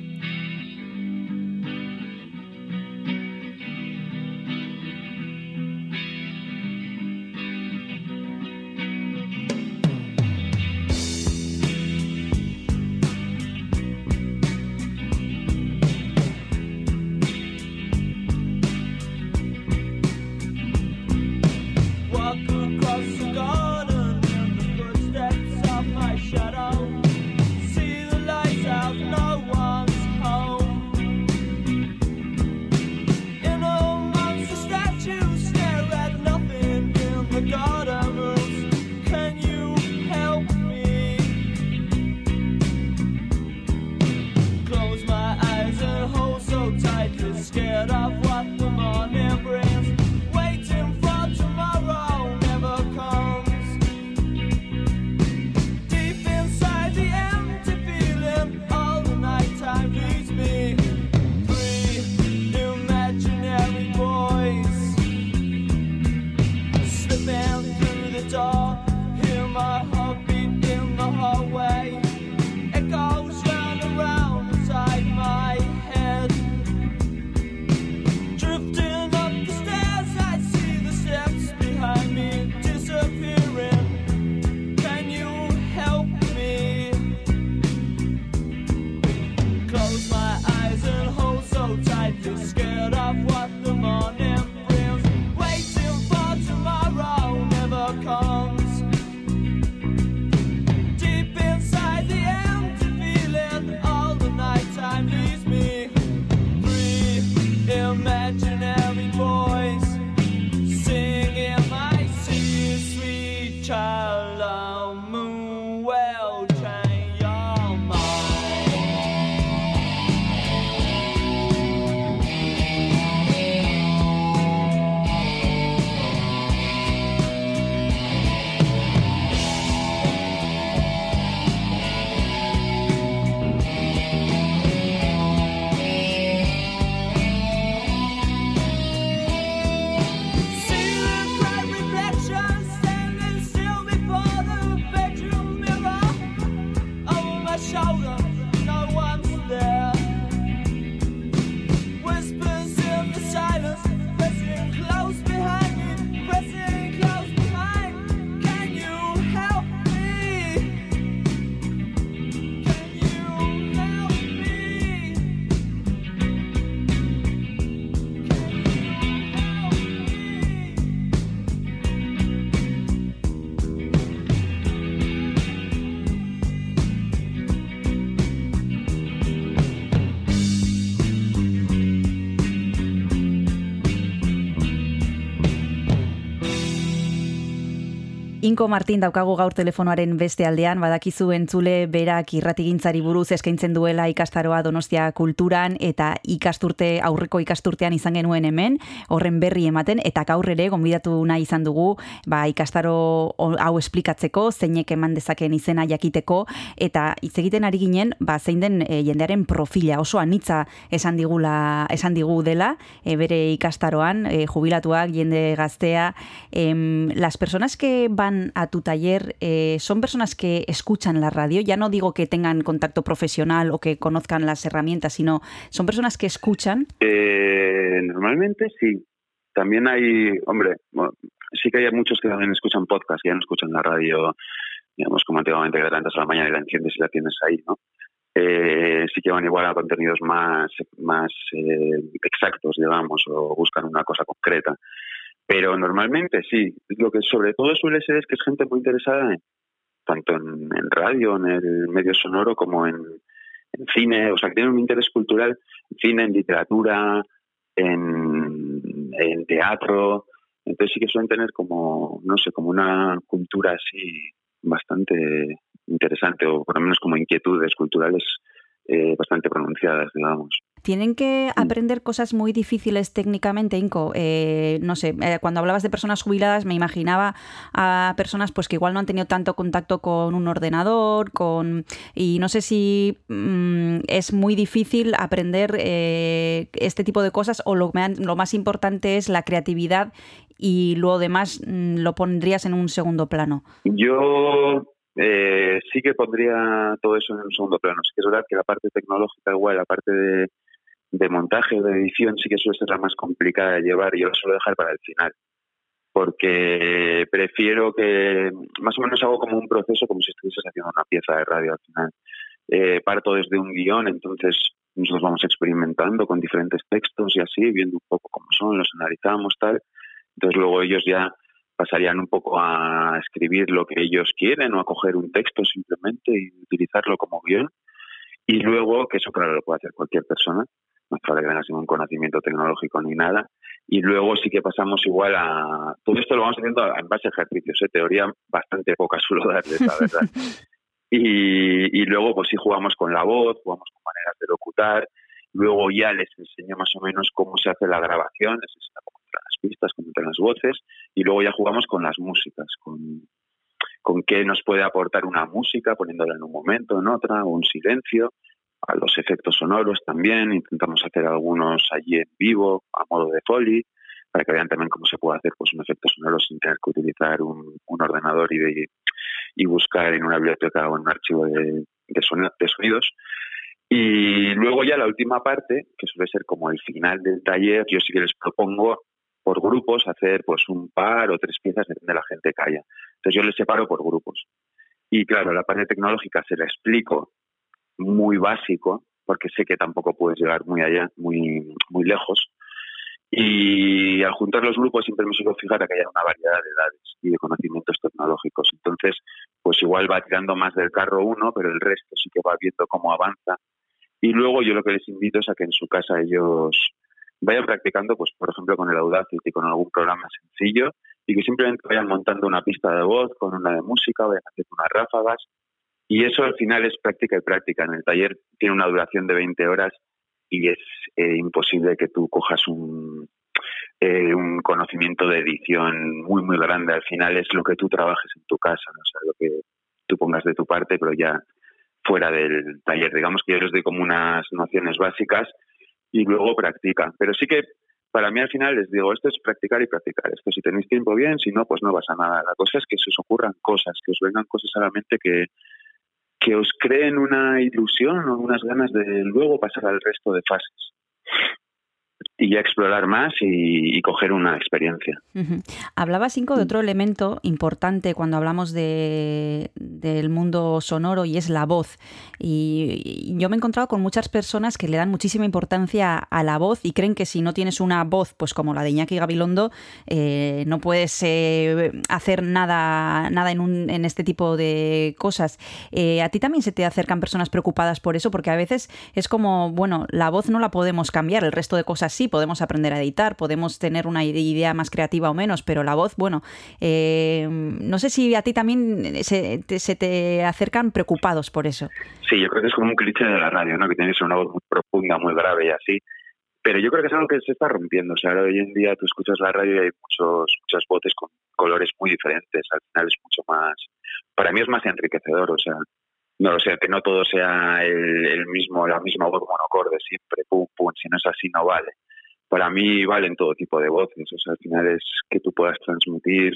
Inko Martin daukagu gaur telefonoaren beste aldean, badakizu entzule berak irratigintzari buruz eskaintzen duela ikastaroa Donostia kulturan eta ikasturte aurreko ikasturtean izan genuen hemen, horren berri ematen eta gaur ere gonbidatu nahi izan dugu, ba ikastaro hau esplikatzeko, zeinek eman dezaken izena jakiteko eta hitz egiten ari ginen, ba zein den e, jendearen profila. Oso anitza esan digula, esan digu dela, e, bere ikastaroan, e, jubilatuak, jende gaztea, em, las personas que van a tu taller eh, son personas que escuchan la radio, ya no digo que tengan contacto profesional o que conozcan las herramientas, sino son personas que escuchan. Eh, normalmente sí. También hay, hombre, sí que hay muchos que también escuchan podcast, que ya no escuchan la radio, digamos, como antiguamente, que te levantas a la mañana y la enciendes y la tienes ahí, ¿no? Eh, sí que van igual a contenidos más, más eh, exactos, digamos, o buscan una cosa concreta. Pero normalmente sí. Lo que sobre todo suele ser es que es gente muy interesada en, tanto en, radio, en el medio sonoro, como en, en cine, o sea, que tienen un interés cultural en cine, en literatura, en, en teatro. Entonces sí que suelen tener como, no sé, como una cultura así bastante interesante, o por lo menos como inquietudes culturales eh, bastante pronunciadas, digamos. Tienen que aprender cosas muy difíciles técnicamente, Inco. Eh, no sé, eh, cuando hablabas de personas jubiladas me imaginaba a personas pues que igual no han tenido tanto contacto con un ordenador, con y no sé si mm, es muy difícil aprender eh, este tipo de cosas o lo, lo, más importante es la creatividad y lo demás mm, lo pondrías en un segundo plano. Yo eh, sí que pondría todo eso en un segundo plano. Sí que es verdad que la parte tecnológica, igual, la parte de, de montaje o de edición sí que suele ser la más complicada de llevar y yo la suelo dejar para el final. Porque prefiero que más o menos hago como un proceso como si estuvieses haciendo una pieza de radio al final. Eh, parto desde un guion, entonces nosotros vamos experimentando con diferentes textos y así, viendo un poco cómo son, los analizamos, tal. Entonces luego ellos ya pasarían un poco a escribir lo que ellos quieren o a coger un texto simplemente y utilizarlo como guion. Y luego, que eso claro lo puede hacer cualquier persona, no hace falta que ningún conocimiento tecnológico ni nada. Y luego sí que pasamos igual a... Todo esto lo vamos haciendo en base a ejercicios, ¿eh? teoría bastante poca suelo darles, la verdad. y, y luego pues sí jugamos con la voz, jugamos con maneras de locutar, luego ya les enseño más o menos cómo se hace la grabación, les enseño cómo entran las pistas, cómo entran las voces, y luego ya jugamos con las músicas, con, con qué nos puede aportar una música, poniéndola en un momento, en otra, o un silencio, a los efectos sonoros también, intentamos hacer algunos allí en vivo, a modo de foley, para que vean también cómo se puede hacer pues un efecto sonoro sin tener que utilizar un, ordenador y, buscar en una biblioteca o en un archivo de sonidos. Y luego ya la última parte, que suele ser como el final del taller, yo sí que les propongo por grupos hacer pues un par o tres piezas depende de la gente que haya. Entonces yo les separo por grupos. Y claro, la parte tecnológica se la explico muy básico, porque sé que tampoco puedes llegar muy allá, muy, muy lejos. Y al juntar los grupos siempre me suelo fijar a que haya una variedad de edades y de conocimientos tecnológicos. Entonces, pues igual va tirando más del carro uno, pero el resto sí que va viendo cómo avanza. Y luego yo lo que les invito es a que en su casa ellos vayan practicando, pues por ejemplo con el Audacity, con algún programa sencillo, y que simplemente vayan montando una pista de voz con una de música, vayan haciendo unas ráfagas, y eso al final es práctica y práctica. En el taller tiene una duración de 20 horas y es eh, imposible que tú cojas un, eh, un conocimiento de edición muy, muy grande. Al final es lo que tú trabajes en tu casa, ¿no? sea, lo que tú pongas de tu parte, pero ya fuera del taller. Digamos que yo les doy como unas nociones básicas y luego practica. Pero sí que para mí al final les digo, esto es practicar y practicar. Esto si tenéis tiempo bien, si no, pues no pasa nada. La cosa es que se os ocurran cosas, que os vengan cosas a la mente que, que os creen una ilusión o unas ganas de luego pasar al resto de fases y ya explorar más y, y coger una experiencia. Uh -huh. Hablaba Cinco de otro elemento importante cuando hablamos de, del mundo sonoro y es la voz. Y, y, yo me he encontrado con muchas personas que le dan muchísima importancia a la voz y creen que si no tienes una voz, pues como la de Iñaki Gabilondo, eh, no puedes eh, hacer nada, nada en, un, en este tipo de cosas. Eh, a ti también se te acercan personas preocupadas por eso, porque a veces es como, bueno, la voz no la podemos cambiar, el resto de cosas sí, podemos aprender a editar, podemos tener una idea más creativa o menos, pero la voz, bueno, eh, no sé si a ti también se te, se te acercan preocupados por eso. Sí, yo creo que es como un cliché de la radio, ¿no? Que tienes una voz muy profunda, muy grave y así. Pero yo creo que es algo que se está rompiendo. O sea, hoy en día tú escuchas la radio y hay muchos, muchas voces con colores muy diferentes. Al final es mucho más. Para mí es más enriquecedor. O sea, no lo sé, que no todo sea el, el mismo, la misma voz monocorde siempre, pum, pum. Si no es así, no vale. Para mí valen todo tipo de voces. O sea, al final es que tú puedas transmitir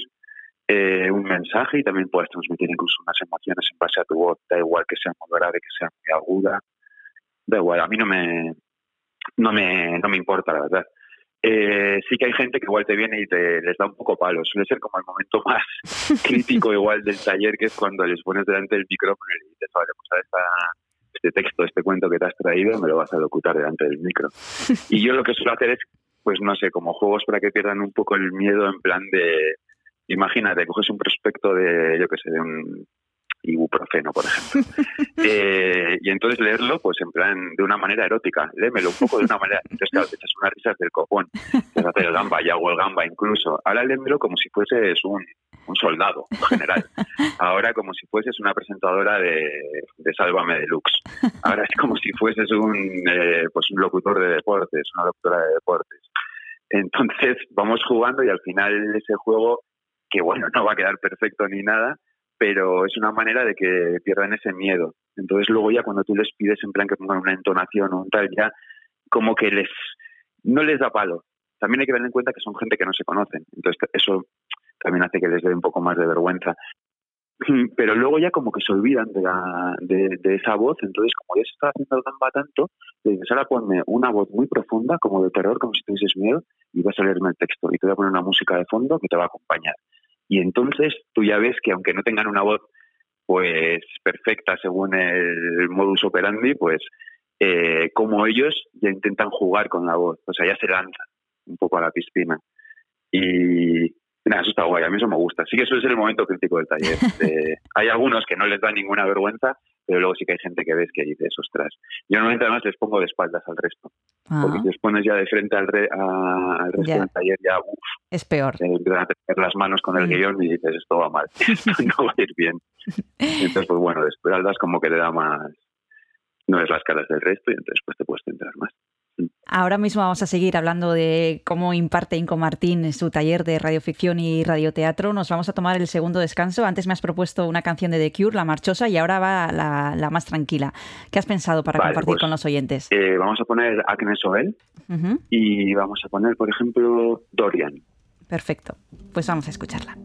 eh, un mensaje y también puedes transmitir incluso unas emociones en base a tu voz. Da igual que sea muy grave, que sea muy aguda. Da igual, a mí no me, no me, no me importa, la verdad. Eh, sí que hay gente que igual te viene y te les da un poco palo. Suele ser como el momento más crítico igual del taller, que es cuando les pones delante del micrófono y le dices, vale, pues a esta, este texto, este cuento que te has traído, me lo vas a locutar delante del micro. Y yo lo que suelo hacer es, pues no sé, como juegos para que pierdan un poco el miedo en plan de, imagínate, coges un prospecto de, yo qué sé, de un ibuprofeno, por ejemplo. Eh, y entonces leerlo, pues en plan, de una manera erótica. Léemelo un poco de una manera. Entonces, claro, te echas unas risas del copón. Te hacer el gamba, y hago el gamba incluso. Ahora léemelo como si fueses un, un soldado, en general. Ahora como si fueses una presentadora de, de Sálvame Deluxe. Ahora es como si fueses un, eh, pues un locutor de deportes, una locutora de deportes. Entonces, vamos jugando y al final ese juego, que bueno, no va a quedar perfecto ni nada, pero es una manera de que pierdan ese miedo. Entonces luego ya cuando tú les pides en plan que pongan una entonación o un tal, ya como que les no les da palo. También hay que tener en cuenta que son gente que no se conocen. Entonces eso también hace que les dé un poco más de vergüenza. Pero luego ya como que se olvidan de, la, de, de esa voz, entonces como ya se está haciendo gamba tanto, le dices, ahora ponme una voz muy profunda, como de terror, como si tuvieses miedo, y vas a leerme el texto. Y te voy a poner una música de fondo que te va a acompañar. Y entonces tú ya ves que aunque no tengan una voz pues perfecta según el modus operandi, pues eh, como ellos ya intentan jugar con la voz, o sea, ya se lanzan un poco a la piscina. Y nada, eso está guay, a mí eso me gusta. Sí que eso es el momento crítico del taller. De- hay algunos que no les da ninguna vergüenza, pero luego sí que hay gente que ves que dices, ostras. Yo normalmente además les pongo de espaldas al resto, porque si les pones ya de frente al, re- a- al resto Ya. del taller ya, uff, Es peor. te empiezan a tener las manos con el guion y dices, esto va mal, no va a ir bien. Entonces, pues bueno, de espaldas como que le da más, no es las caras del resto y entonces pues te puedes centrar más. Ahora mismo vamos a seguir hablando de cómo imparte Inco Martín su taller de radioficción y radioteatro. Nos vamos a tomar el segundo descanso. Antes me has propuesto una canción de The Cure, La Marchosa, y ahora va la, la más tranquila. ¿Qué has pensado para Vale, compartir pues, con los oyentes? Eh, vamos a poner Agnes Oel y vamos a poner, por ejemplo, Dorian. Perfecto. Pues vamos a escucharla.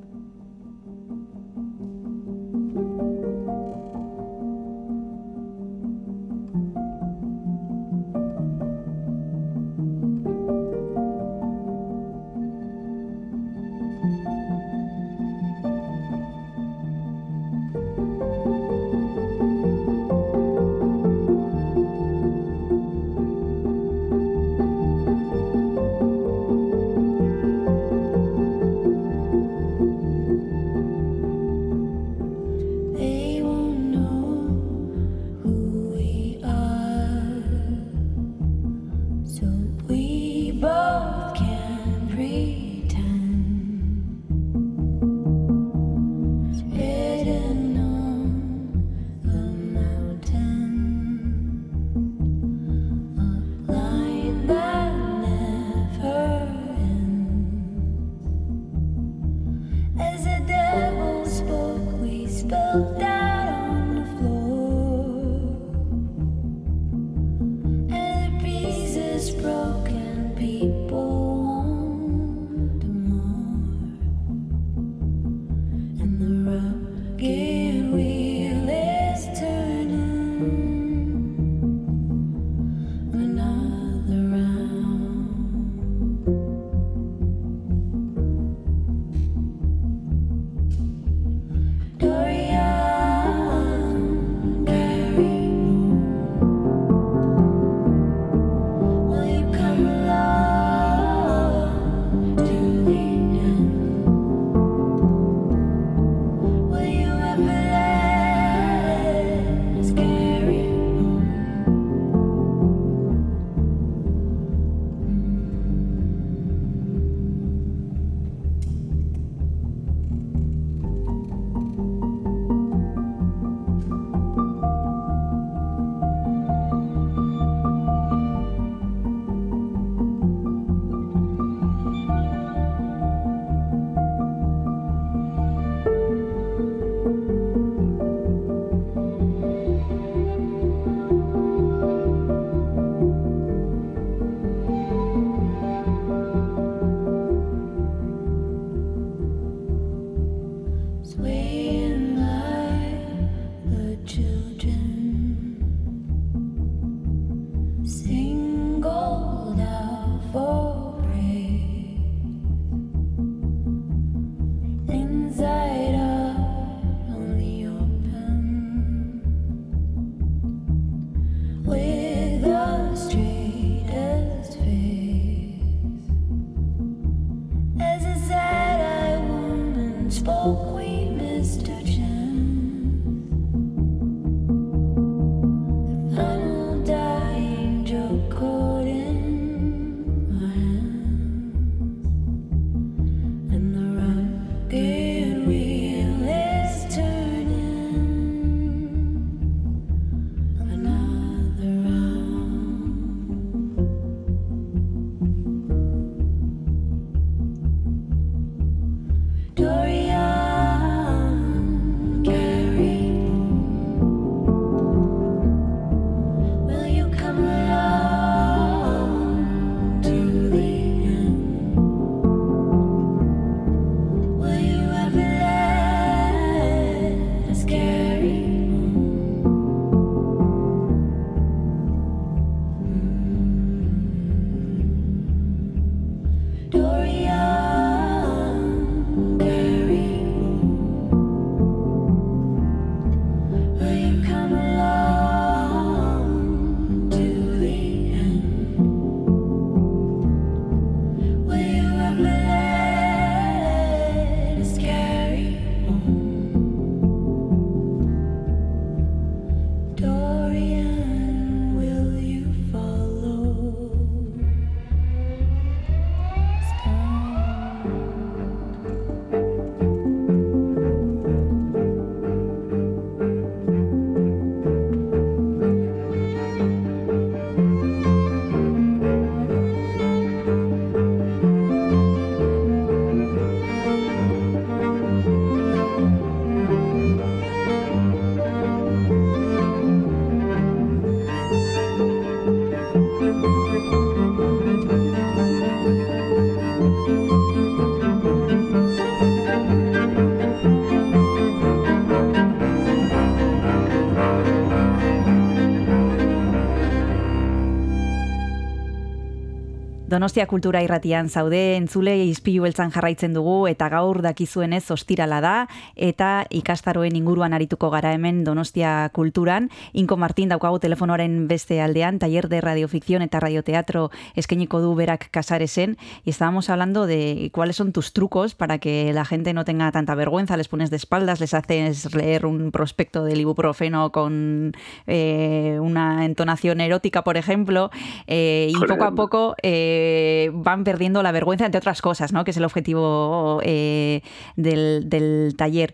Donostia Kultura Irratian zaude entzule izpilu beltzan jarraitzen dugu eta gaur dakizuenez ostirala da eta ikastaroen inguruan arituko gara hemen Donostia Kulturan. Inko Martin daukagu telefonoaren beste aldean, taller de radioficción eta radioteatro eskeniko du berak Casaresen y estábamos hablando de cuáles son tus trucos para que la gente no tenga tanta vergüenza, les pones de espaldas, les haces leer un prospecto del ibuprofeno con eh, una entonación erótica, por ejemplo, eh, y poco a poco eh, van perdiendo la vergüenza, entre otras cosas, ¿no? que es el objetivo eh, del, taller.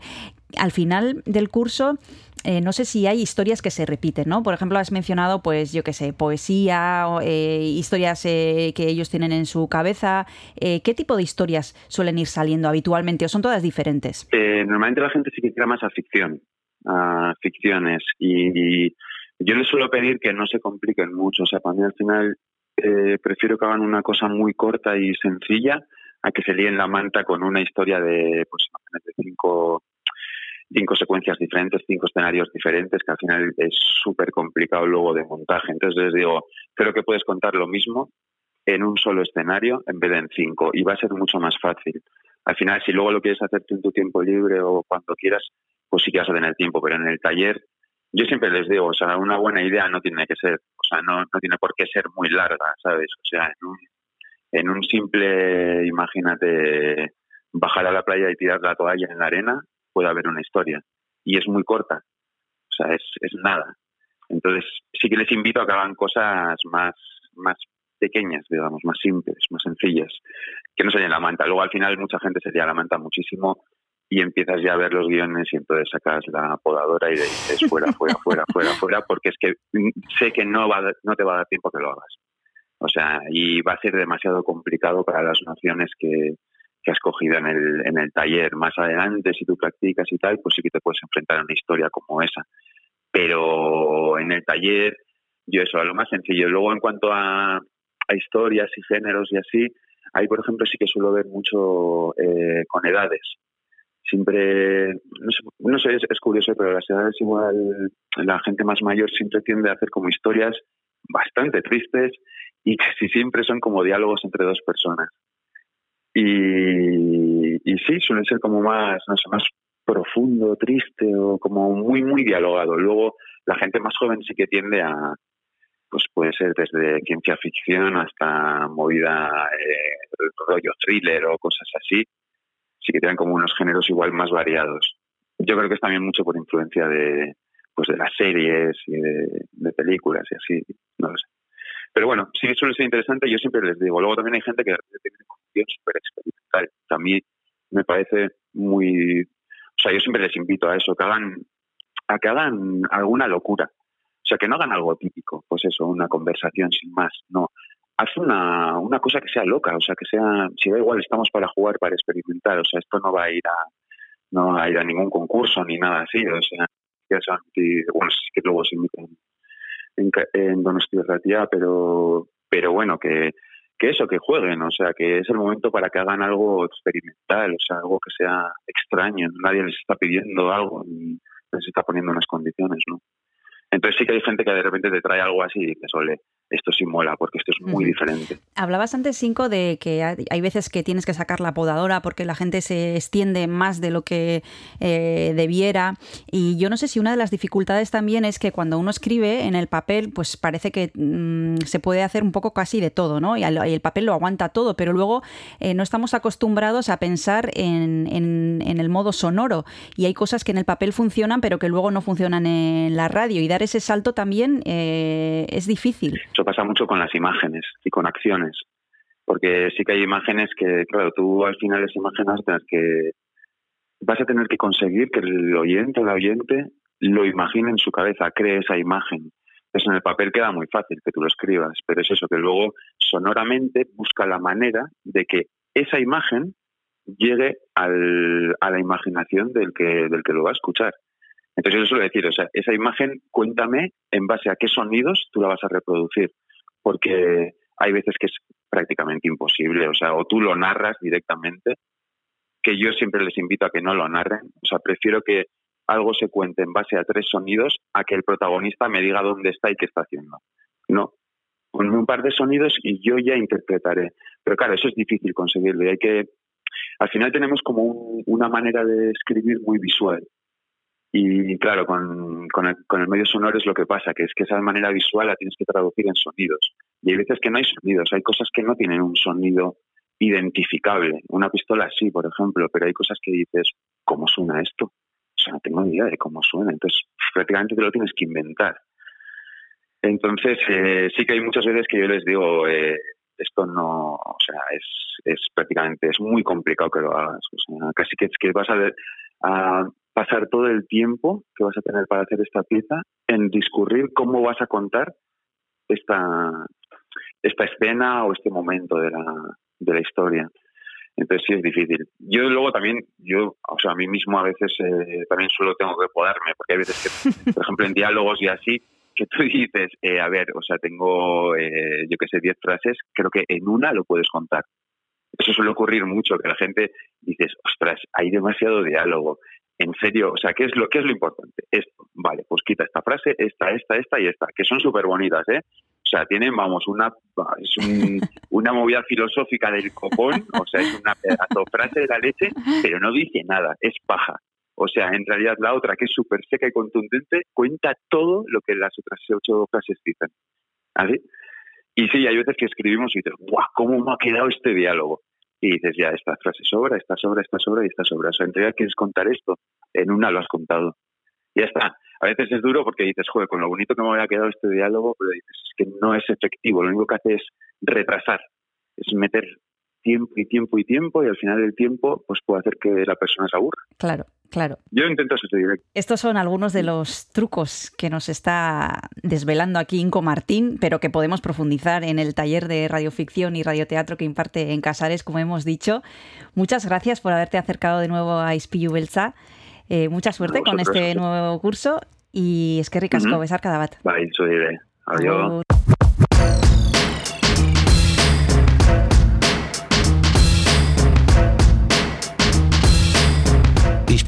Al final del curso, eh, no sé si hay historias que se repiten, ¿no? Por ejemplo, has mencionado, pues, yo qué sé, poesía, eh, historias que ellos tienen en su cabeza. ¿Qué tipo de historias suelen ir saliendo habitualmente o son todas diferentes? Normalmente la gente sí que más a ficción, a ficciones. Y, y yo les suelo pedir que no se compliquen mucho. O sea, para mí al final eh, prefiero que hagan una cosa muy corta y sencilla a que se líen la manta con una historia de, pues, imagínate, cinco, cinco secuencias diferentes, cinco escenarios diferentes, que al final es súper complicado luego de montaje. Entonces les digo, creo que puedes contar lo mismo en un solo escenario en vez de en cinco y va a ser mucho más fácil. Al final, si luego lo quieres hacer tú en tu tiempo libre o cuando quieras, pues sí que vas a tener tiempo, pero en el taller yo siempre les digo, o sea, una buena idea no tiene que ser, o sea, no, no tiene por qué ser muy larga, ¿sabes? O sea, en un, en un simple, imagínate, bajar a la playa y tirar la toalla en la arena, puede haber una historia. Y es muy corta, o sea, es, es nada. Entonces, sí que les invito a que hagan cosas más, más pequeñas, digamos, más simples, más sencillas, que no se la manta. Luego al final mucha gente se lía la manta muchísimo y empiezas ya a ver los guiones y entonces sacas la podadora y dices fuera, fuera, fuera, fuera, fuera, porque es que mm, sé que no, va no te va a dar tiempo que lo hagas. O sea, y va a ser demasiado complicado para las nociones que, que has cogido en el, en el taller. Más adelante, si tú practicas y tal, pues sí que te puedes enfrentar a una historia como esa. Pero en el taller, yo eso, a lo más sencillo. Luego, en cuanto a, a historias y géneros y así, ahí, por ejemplo, sí que suelo ver mucho eh, con edades. Siempre, no sé, es, curioso, pero las edades igual, la gente más mayor siempre tiende a hacer como historias bastante tristes y casi siempre son como diálogos entre dos personas. Y, y sí, suele ser como más, no sé, más profundo, triste o como muy, muy dialogado. Luego, la gente más joven sí que tiende a, pues puede ser desde ciencia ficción hasta movida eh, rollo thriller o cosas así. Sí que tienen como unos géneros igual más variados. Yo creo que es también mucho por influencia de, pues de las series y de, películas y así, no lo sé. Pero bueno, sí suele ser interesante, yo siempre les digo. Luego también hay gente que tiene una concepción súper experimental. También me parece muy... O sea, yo siempre les invito a eso, que hagan, a que hagan alguna locura. O sea, que no hagan algo típico, pues eso, una conversación sin más, no. Haz una, una cosa que sea loca, o sea, que sea, si da igual, estamos para jugar, para experimentar, o sea, esto no va a ir a, no va a ir a ningún concurso ni nada así, o sea, ya y, bueno, que luego se emiten en, en Donostia Ratia, pero, pero bueno, que, que eso, que jueguen, o sea, que es el momento para que hagan algo experimental, o sea, algo que sea extraño, nadie les está pidiendo algo ni les está poniendo unas condiciones, ¿no? Entonces sí que hay gente que de repente te trae algo así y dices, ole, esto sí mola, porque esto es muy diferente. Hablabas antes, Cinco, de que hay veces que tienes que sacar la podadora porque la gente se extiende más de lo que eh, debiera. Y yo no sé si una de las dificultades también es que cuando uno escribe en el papel, pues parece que mm, se puede hacer un poco casi de todo, ¿no? Y, al- y el papel lo aguanta todo, pero luego eh, no estamos acostumbrados a pensar en, en- en el modo sonoro. Y hay cosas que en el papel funcionan, pero que luego no funcionan en la radio. Y dar ese salto también eh, es difícil. Eso pasa mucho con las imágenes y con acciones, porque sí que hay imágenes que, claro, tú al final esas imágenes tener que, vas a tener que conseguir que el oyente o la oyente lo imagine en su cabeza, cree esa imagen. Entonces en el papel queda muy fácil que tú lo escribas, pero es eso, que luego sonoramente busca la manera de que esa imagen llegue al- a la imaginación del que, del que lo va a escuchar. Entonces yo suelo decir, o sea, esa imagen, cuéntame en base a qué sonidos tú la vas a reproducir, porque hay veces que es prácticamente imposible, o sea, o tú lo narras directamente, que yo siempre les invito a que no lo narren, o sea, prefiero que algo se cuente en base a tres sonidos a que el protagonista me diga dónde está y qué está haciendo. No, ponme un par de sonidos y yo ya interpretaré. Pero claro, eso es difícil conseguirlo y hay que, al final tenemos como un- una manera de escribir muy visual. Y claro, con, con, el, con el medio sonoro es lo que pasa, que es que esa manera visual la tienes que traducir en sonidos. Y hay veces que no hay sonidos, hay cosas que no tienen un sonido identificable. Una pistola sí, por ejemplo, pero hay cosas que dices, ¿cómo suena esto? O sea, no tengo ni idea de cómo suena. Entonces, prácticamente te lo tienes que inventar. Entonces, eh, sí que hay muchas veces que yo les digo, eh, esto no, o sea, es, es prácticamente, es muy complicado que lo hagas. O sea, casi que que vas a, a pasar todo el tiempo que vas a tener para hacer esta pieza en discurrir cómo vas a contar esta, esta escena o este momento de la, de la historia. Entonces sí es difícil. Yo luego también, yo, o sea, a mí mismo a veces eh, también solo tengo que podarme, porque hay veces que, por ejemplo, en diálogos y así, que tú dices, eh, a ver, o sea, tengo, eh, yo qué sé, 10 frases, creo que en una lo puedes contar. Eso suele ocurrir mucho, que la gente dices, ostras, hay demasiado diálogo. En serio, o sea, ¿qué es lo, qué es lo importante? Esto, vale, pues quita esta frase, esta, esta, esta y esta, que son súper bonitas, ¿eh? O sea, tienen, vamos, una, es un- una movida filosófica del copón, o sea, es una pedazo frase de la leche, pero no dice nada, es paja. O sea, en realidad la otra, que es súper seca y contundente, cuenta todo lo que las otras ocho frases dicen. ¿Así? Y sí, hay veces que escribimos y dices, ¡guau! ¿Cómo me ha quedado este diálogo? Y dices, ya, esta frase sobra, esta sobra, esta sobra y esta sobra. O sea, en realidad quieres contar esto, en una lo has contado. Ya está. A veces es duro porque dices, joder, con lo bonito que me había quedado este diálogo, pero dices, es que no es efectivo. Lo único que hace es retrasar, es meter tiempo y tiempo y tiempo y al final del tiempo pues puede hacer que la persona se aburra. Claro, claro. Yo intento ser directo. Estos son algunos de los trucos que nos está desvelando aquí Inco Martín, pero que podemos profundizar en el taller de radioficción y radioteatro que imparte en Casares, como hemos dicho. Muchas gracias por haberte acercado de nuevo a Ispilu Belsa. Eh, mucha suerte con este nuevo curso y es que ricasco, Ujú. besar cada bat. Bai, zu dire. Adio. Agur.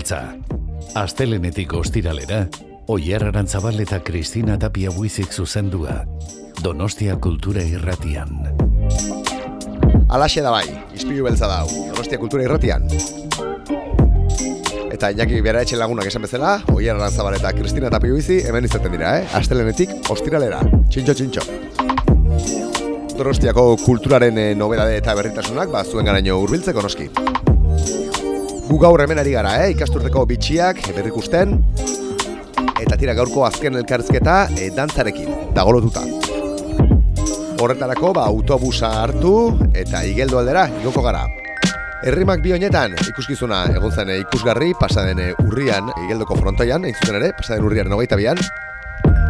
Beltza. Astelenetik ostiralera, Oier Arantzabal eta Kristina Tapia buizik zuzendua. Donostia Kultura Irratian. Alaxe da bai, ispilu beltza dau, Donostia Kultura Irratian. Eta Iñaki bera lagunak esan bezala, Oier Arantzabal eta Kristina Tapia bizi hemen izaten dira, eh? Astelenetik ostiralera. Txintxo, txintxo. Donostiako kulturaren eh, nobedade eta berritasunak, ba, zuen garaino hurbiltzeko noski. Gu gaur hemen ari gara, eh? ikasturteko bitxiak, berrikusten, eta tira gaurko azken elkarrizketa e, dantzarekin, dagolotuta. Horretarako, ba, autobusa hartu eta igeldo aldera igoko gara. Herrimak bi honetan ikuskizuna egon zen eh, ikusgarri pasaden eh, urrian, igeldoko frontoian, egin zuten ere, pasaden urriaren hogeita bian.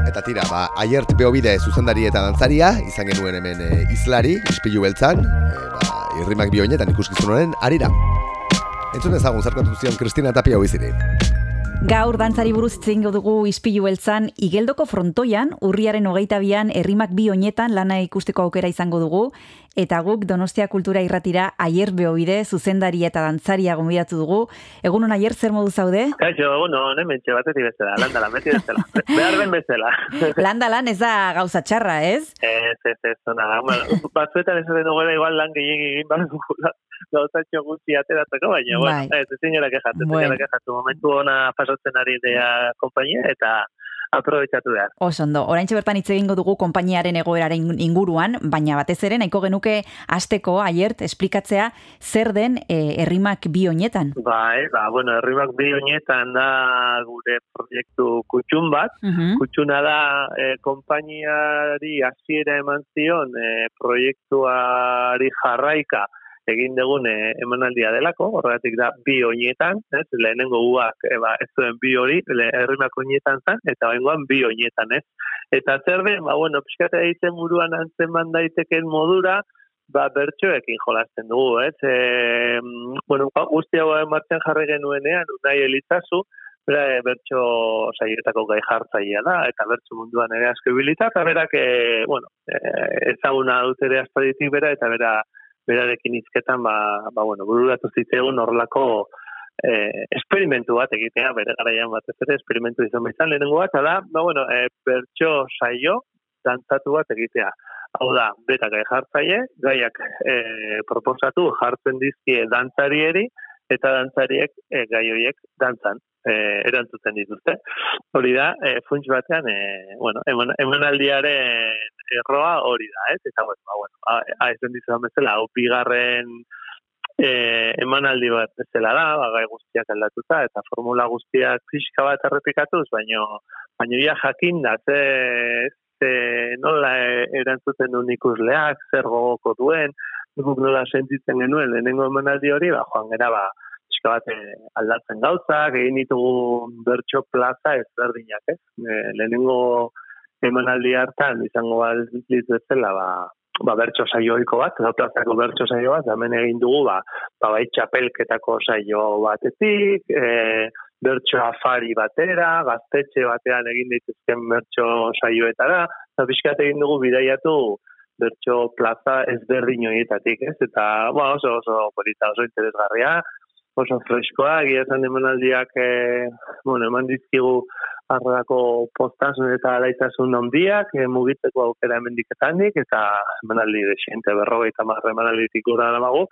Eta tira, ba, aiert beobide zuzendari eta dantzaria, izan genuen hemen e, izlari, ispilu beltzan, e, ba, herrimak bi honetan ikuskizun honen arira. Entzun ezagun zarkatu zion Kristina Tapia hoiziri. Gaur dantzari buruz hitz egingo dugu ispilu beltzan igeldoko frontoian, urriaren hogeita bian, herrimak bi oinetan lana ikusteko aukera izango dugu, eta guk Donostia Kultura irratira aier beobide, zuzendari eta dantzaria gonbidatu dugu. Egun hon aier, zer modu zaude? Kaixo, bueno, hemen mentxe batetik bezala, landalan, beti bezala. Behar den bezala. Landalan ez da gauza txarra, ez? Ez, ez, ez, ona. Batzuetan ez den igual lan gehiagin egin dugula gauzatxo gutxi ateratzeko, baina, Bai. bueno, ez, ezin gara kexatu, ezin gara kexatu. Momentu ona pasatzen ari dea kompainia, eta aprobetsatu behar. Oso ondo, oraintxe bertan hitz egingo dugu konpainiaren egoeraren inguruan, baina batez ere nahiko genuke asteko aiert esplikatzea zer den e, herrimak bi oinetan. Bai, ba, bueno, herrimak bi honetan da gure proiektu kutxun bat. Mhm. Kutxuna da e, konpainiari hasiera eman zion e, proiektuari jarraika egin dugun e, emanaldia delako, horregatik da bi oinetan, ez, lehenengo guak e, ba, ez zuen bi hori, le, herrimak oinetan zen, eta bengoan bi oinetan, ez. Eta zer den, ba, bueno, pixkate egiten buruan antzeman daiteken modura, ba, bertsoekin jolasten dugu, ez? E, bueno, guzti hau martxan jarri genuenean, unai elitzazu, bera e, bertso saietako gai jartzailea da, eta bertso munduan ere asko ibilita, eta berak, e, bueno, e, ezaguna dut ere aspalditik bera, eta bera, berarekin hizketan, ba, ba, bueno, bururatu zitzaigun horrelako eh, esperimentu bat egitea, bere garaian batez ere, esperimentu izan bezan lehenengo bat, da, ba, bueno, eh, bertso saio, dantzatu bat egitea. Hau da, beta gai jartzaile, gaiak eh, proposatu jartzen dizkie dantzarieri, eta dantzariek eh, gai horiek dantzan eh, erantzuten dituzte. Hori da, eh, funts batean, eh, bueno, eman, emanaldiaren erroa hori da, ez? Eta, bueno, ba, bueno, a, a, ezen dizudan bezala, hau bigarren eh, emanaldi bat bezala da, ba, gai guztiak aldatuta, eta formula guztiak pixka bat errepikatuz, baino, baino ia jakin da, ze, ze nola e- erantzuten duen ikusleak, zer gogoko duen, guk nola sentitzen genuen lehenengo emanaldi hori, ba, joan gera, ba, pixka bat eh, aldatzen gauzak, egin ditugu bertso plaza ezberdinak, ez? E, lehenengo emanaldi hartan izango balitz bezala, ba, ba bertso saioiko bat, edo plazako bertso saio bat, hemen egin dugu, ba, ba bai txapelketako saio batetik, e, bertso afari batera, gaztetxe batean egin dituzken bertso saioetara, eta pixkat egin dugu bidaiatu bertso plaza ezberdin horietatik, ez? Eta, ba, oso, oso polita, oso interesgarria, oso freskoa, egia esan emanaldiak, e, bueno, eman dizkigu arrelako postasun eta alaitasun handiak, e, mugitzeko aukera emendiketanik, eta emanaldi desiente berrogeita marra emanalditik gura namagu,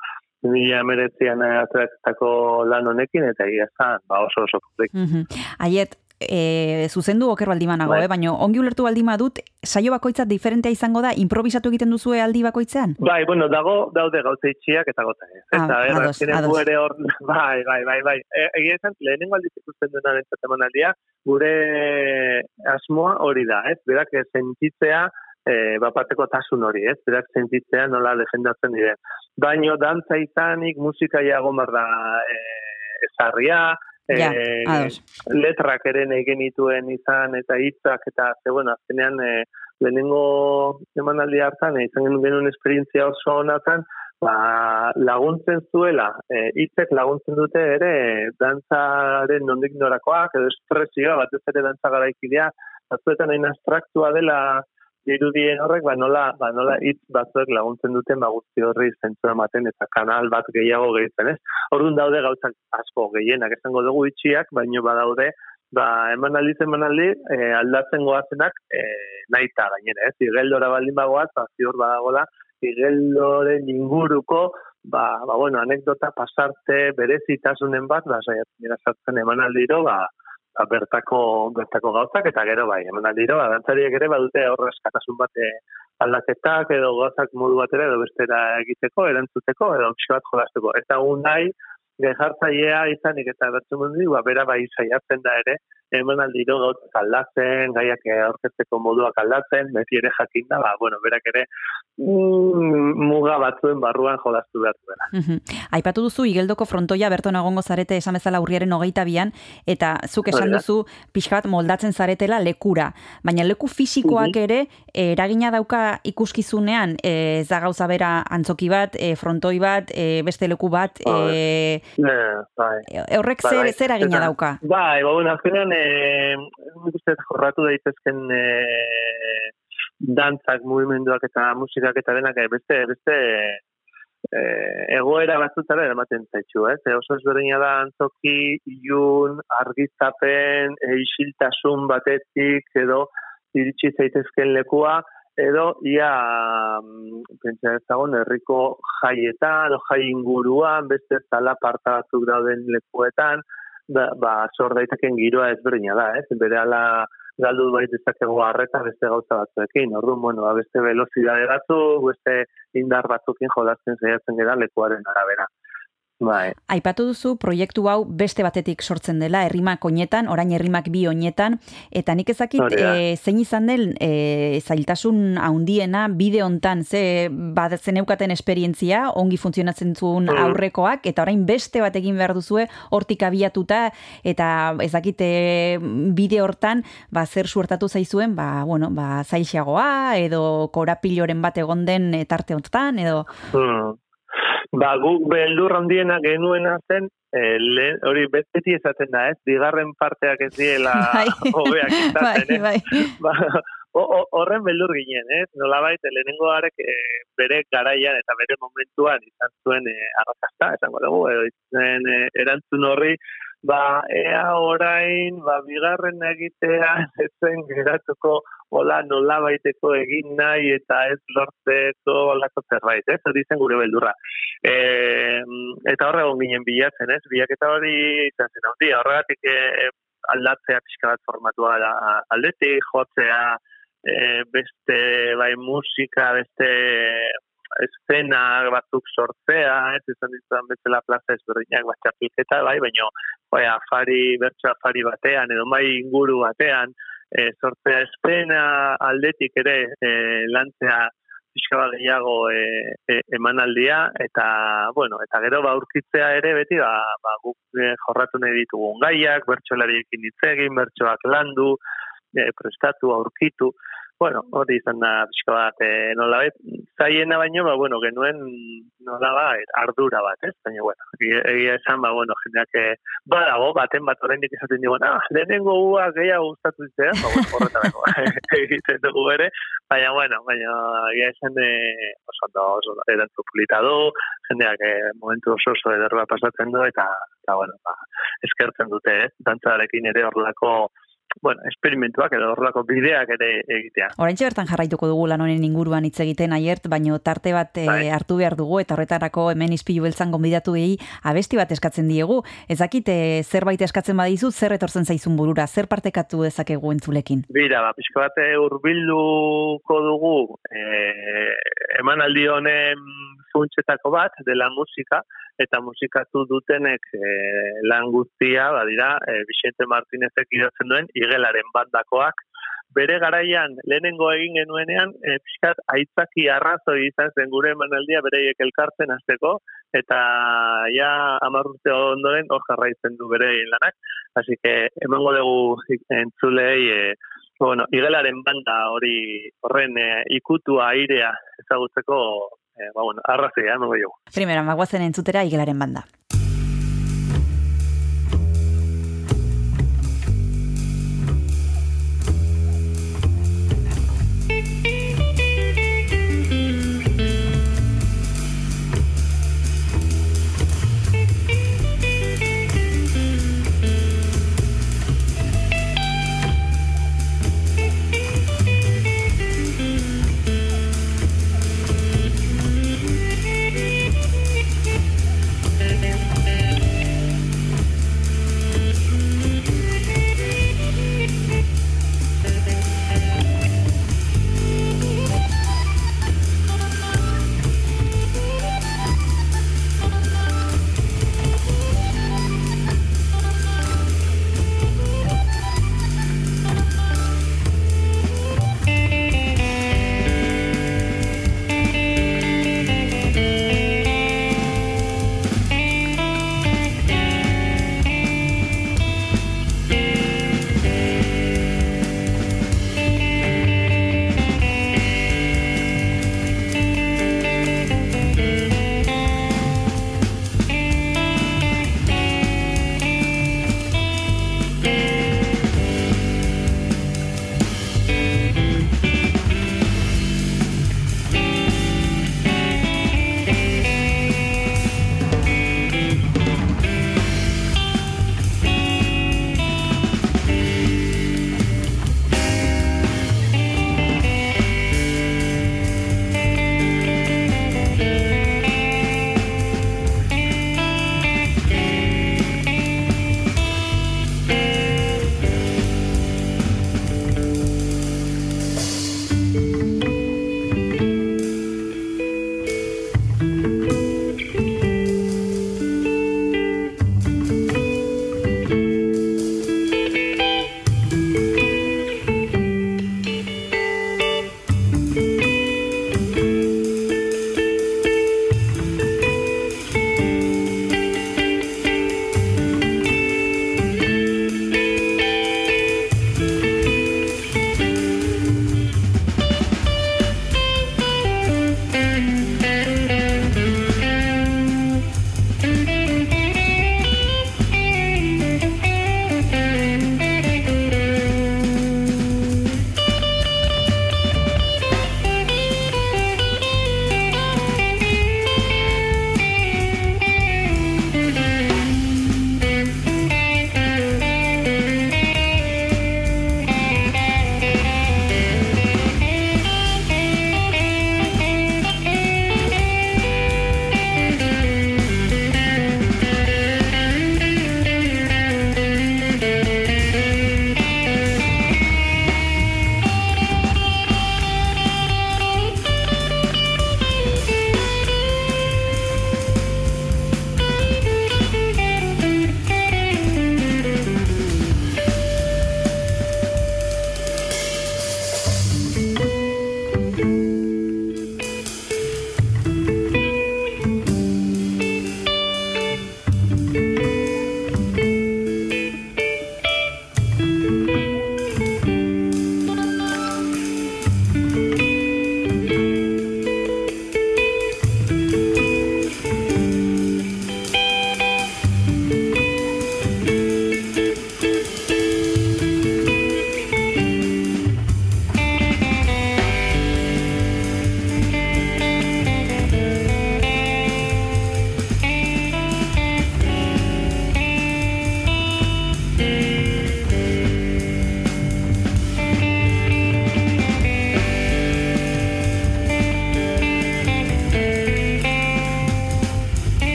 mila emeretzian atratako lan honekin, eta egia esan, ba, oso oso pozik. Mhm. Aiet, e, zuzendu oker baldimanago, Bai. eh? baina ongi ulertu baldima dut, saio bakoitza diferentea izango da, improvisatu egiten duzue aldi bakoitzean? Bai, bueno, dago, daude gauza itxiak eta gauza ez. Ah, Eta, ados, azkenean ados. gu ere hor, bai, bai, bai, bai. E, egia esan, lehenengo aldiz ikusten duena entzat emanaldia, gure asmoa hori da, ez? Berak eh, sentitzea, e, bapateko tasun hori, ez? Berak sentitzea nola defendatzen diren. Baino, dantza izanik, musika jago da e, ezarria, Ja, ados. letrak ere nahi genituen izan eta hitzak eta ze bueno azkenean e, lehenengo emanaldi hartan e, izan genuen genuen esperientzia oso honatzen ba, laguntzen zuela e, hitzek laguntzen dute ere e, dantzaren nondik norakoak edo espresioa batez ere dantza garaikidea batzuetan hain abstraktua dela irudien horrek, ba nola, ba nola hitz batzuek laguntzen duten ba guzti horri zentzu ematen eta kanal bat gehiago gehitzen, ez? Orduan daude gauzak asko gehienak esango dugu itxiak, baino badaude ba emanaldi emanaldi e, aldatzen goazenak e, naita gainera, ez? Igeldora baldin bagoaz, ba ziur badagola igeldoren inguruko ba, ba bueno, anekdota pasarte berezitasunen bat, ba saiatzen dira sartzen emanaldiro, ba, bertako bertako gauzak eta gero bai emanaldiro ba dantzariek ere badute hor eskatasun bat eh, aldaketak edo gauzak modu batera edo bestera egiteko erantzuteko edo opzio bat jolasteko eta nahi gehartzailea izanik eta bertzen mundu ba bera bai saiatzen da ere emanaldiro gauzak aldatzen gaiak aurkezteko moduak aldatzen beti ere jakinda ba bueno berak ere mm, muga batzuen barruan jolastu behar duela. Aipatu duzu igeldoko frontoia berton egongo zarete esan bezala urriaren hogeita bian, eta zuk esan da. duzu pixka bat moldatzen zaretela lekura. Baina leku fisikoak ere eh, eragina dauka ikuskizunean, eh, ez da gauza bera antzoki bat, eh, frontoi bat, eh, beste leku bat, eh, Eh, bai. horrek Bai, zer, zer agina Eta- dauka? Bai, ba, bueno, azkenean, eh, nik uste jorratu daitezken eh, dantzak, mugimenduak eta musikak eta denak eh, beste, beste eh, egoera batzutara eramaten zaitxu, ez? Eh, oso ezberdina da antzoki, ilun, argiztapen, eh, isiltasun batetik, edo iritsi zaitezken lekua, edo ia mm, pentsa ezagun herriko jaietan, o jai inguruan, beste zala parta batzuk dauden lekuetan, ba, ba sor daiteken giroa ezberdina da, ez? Bere ala galdu bait dezakegu harreta beste gauza batzuekin. Orduan, bueno, ba, beste velocidade batzuk, beste indar batzukin jolasten saiatzen gara lekuaren arabera. Bai. Aipatu duzu proiektu hau beste batetik sortzen dela, herrimak oinetan, orain herrimak bi oinetan, eta nik ezakit e, zein izan den e, zailtasun haundiena bide hontan, ze bad zeneukaten esperientzia, ongi funtzionatzen zuen Mm. aurrekoak, eta orain beste bat egin behar duzue, hortik abiatuta, eta ezakit e, bide hortan, ba, zer suertatu zaizuen, ba, bueno, ba, zailxagoa, edo korapiloren bat egon den tarte honetan, edo... Hmm. Ba, guk beldur handiena genuena zen, eh, lehen- hori beti esaten da, ez? Bigarren parteak ez diela hobeak izaten, ez? bai. Ba, o- o- horren beldur ginen, ez? Nolabait, lehenengo arek eh, bere garaian eta bere momentuan izan zuen eh, arrakasta, esango dugu, edo izan eh, erantzun horri, ba, ea orain, ba, bigarren egitea ezen geratuko hola nolabaiteko egin nahi eta ez lortzeko olako zerbait, ez? Hori zen gure beldurra. E, eta horre egon ginen bilatzen, ez? Bilaketa hori izan zen handi, horregatik e, aldatzea pixka bat formatua da, aldetik, jotzea, e, beste bai musika, beste eszena batzuk sortzea, ez izan izan bezala plaza ezberdinak bat txapelketa, bai, baino bai, afari, bertso afari batean, edo mai inguru batean, e, sortzea eszena aldetik ere e, lantzea pixka gehiago e, e, emanaldia, eta, bueno, eta gero ba urkitzea ere beti, ba, ba guk e, jorratu nahi ditugun gaiak, bertsolariekin hitz egin, bertsoak landu, e, prestatu, aurkitu, bueno, hori izan da pixka bat, e, nola bet, zaiena baino, ba, bueno, genuen nola bat, ardura bat, ez? Baina, bueno, egia egia esan, ba, bueno, jendeak eh, badago, baten bat oraindik esaten digu, ah, lehenengo ua gehiago gustatu zitzea, ba, bueno, horretarako egiten dugu ere, baina, bueno, baina, egia esan, eh, oso ondo, oso ondo, erantzun polita du, jendeak eh, momentu oso oso ederra pasatzen du, eta, eta bueno, ba, eskertzen dute, eh? dantzarekin ere horrelako, bueno, esperimentuak edo horrelako bideak ere egitea. Oraintxe bertan jarraituko dugu lan honen inguruan hitz egiten aiert, baino tarte bat Bai. hartu behar dugu eta horretarako hemen izpilu beltzan gonbidatu egi abesti bat eskatzen diegu. Ez dakit eh, zerbait eskatzen badizu, zer etortzen zaizun burura, zer partekatu dezakegu entzulekin. Bira, ba, pixka bat eh, hurbilduko dugu eh, emanaldi honen funtsetako bat dela musika eta musikatu dutenek eh, lan guztia, badira, eh, Vicente Martinezek idatzen duen igelaren bandakoak. Bere garaian lehenengo egin genuenean e, pixkat aitzaki arrazoi izan zen gure emanaldia bereiek elkartzen hasteko eta ja hamar urte ondoren hor jarraitzen du bere lanak. Así que emango dugu entzulei e, bueno, igelaren banda hori horren e, ikutua airea ezagutzeko e, ba, bueno, arrazoia emango dugu Primera, magoazen entzutera igelaren banda.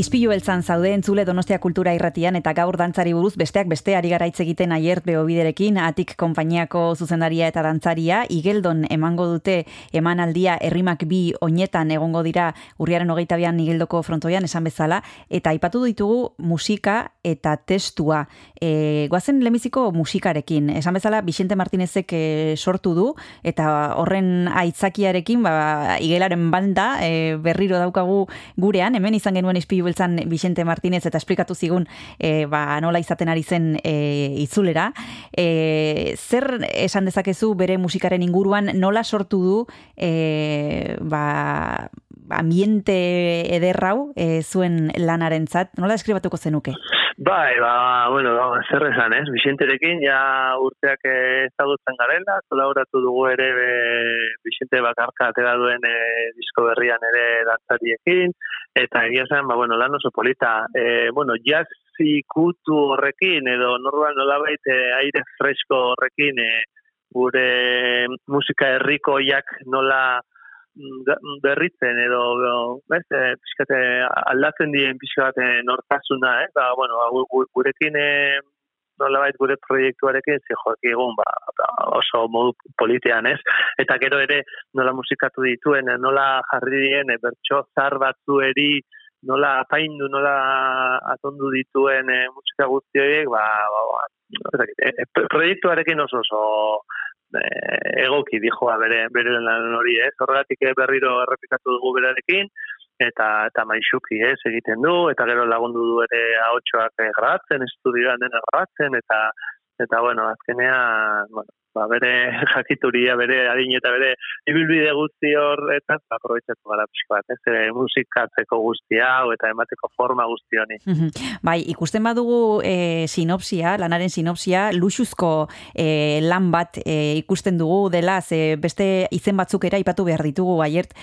Ispilu beltzan zaude entzule Donostia Kultura irratian eta gaur dantzari buruz besteak beste ari gara egiten aiert behobiderekin, atik konpainiako zuzendaria eta dantzaria, igeldon emango dute emanaldia herrimak bi oinetan egongo dira urriaren hogeita bian igeldoko frontoian esan bezala, eta aipatu ditugu musika eta testua. E, goazen lemiziko musikarekin, esan bezala Vicente Martinezek e, sortu du, eta horren aitzakiarekin, ba, igelaren banda e, berriro daukagu gurean, hemen izan genuen ispilu beltzan Vicente Martinez eta esplikatu zigun e, ba, nola izaten ari zen e, itzulera. E, zer esan dezakezu bere musikaren inguruan nola sortu du e, ba, ambiente ederrau e, zuen lanarentzat, nola deskribatuko zenuke? Bai, ba, bueno, ba, zer esan, ez? Vicenterekin ja urteak ezagutzen garela, kolaboratu dugu ere be, Vicente bakarka atera duen e, disko berrian ere dantzariekin, eta egia zen, ba, bueno, lan oso polita. E, bueno, jazz ikutu horrekin, edo normal nolabait e, aire fresko horrekin, e, gure musika herrikoiak nola mm, berritzen edo bez, e, pixkate aldatzen dien pixkat e, nortasuna, eh? Ba, bueno, ba, gu- gu- gurekin e, nolabait gure proiektuarekin zijoak egun ba, ba, oso modu politean, ez? Eta gero ere nola musikatu dituen, e, nola jarri dien e, bertso zar batzueri nola apaindu, nola atondu dituen e, musika guzti horiek, ba, ba, ba, e, e, proiektuarekin oso oso eh, egoki dijoa bere bere lan hori, ez? Horregatik eh, berriro errepikatu dugu berarekin eta eta maixuki, ez, egiten du eta gero lagundu du ere ahotsoak eh, grabatzen, estudioan dena grabatzen eta eta bueno, azkenean, bueno, ba, bere jakituria, bere adin eta bere ibilbide guzti horretan ba, aprobetxatu gara pixko bat, ez, e, musikatzeko guzti hau eta emateko forma guzti honi. Mhm. Bai, ikusten badugu e, sinopsia, lanaren sinopsia, luxuzko e, lan bat e, ikusten dugu dela, ze beste izen batzuk ere aipatu behar ditugu, aiert,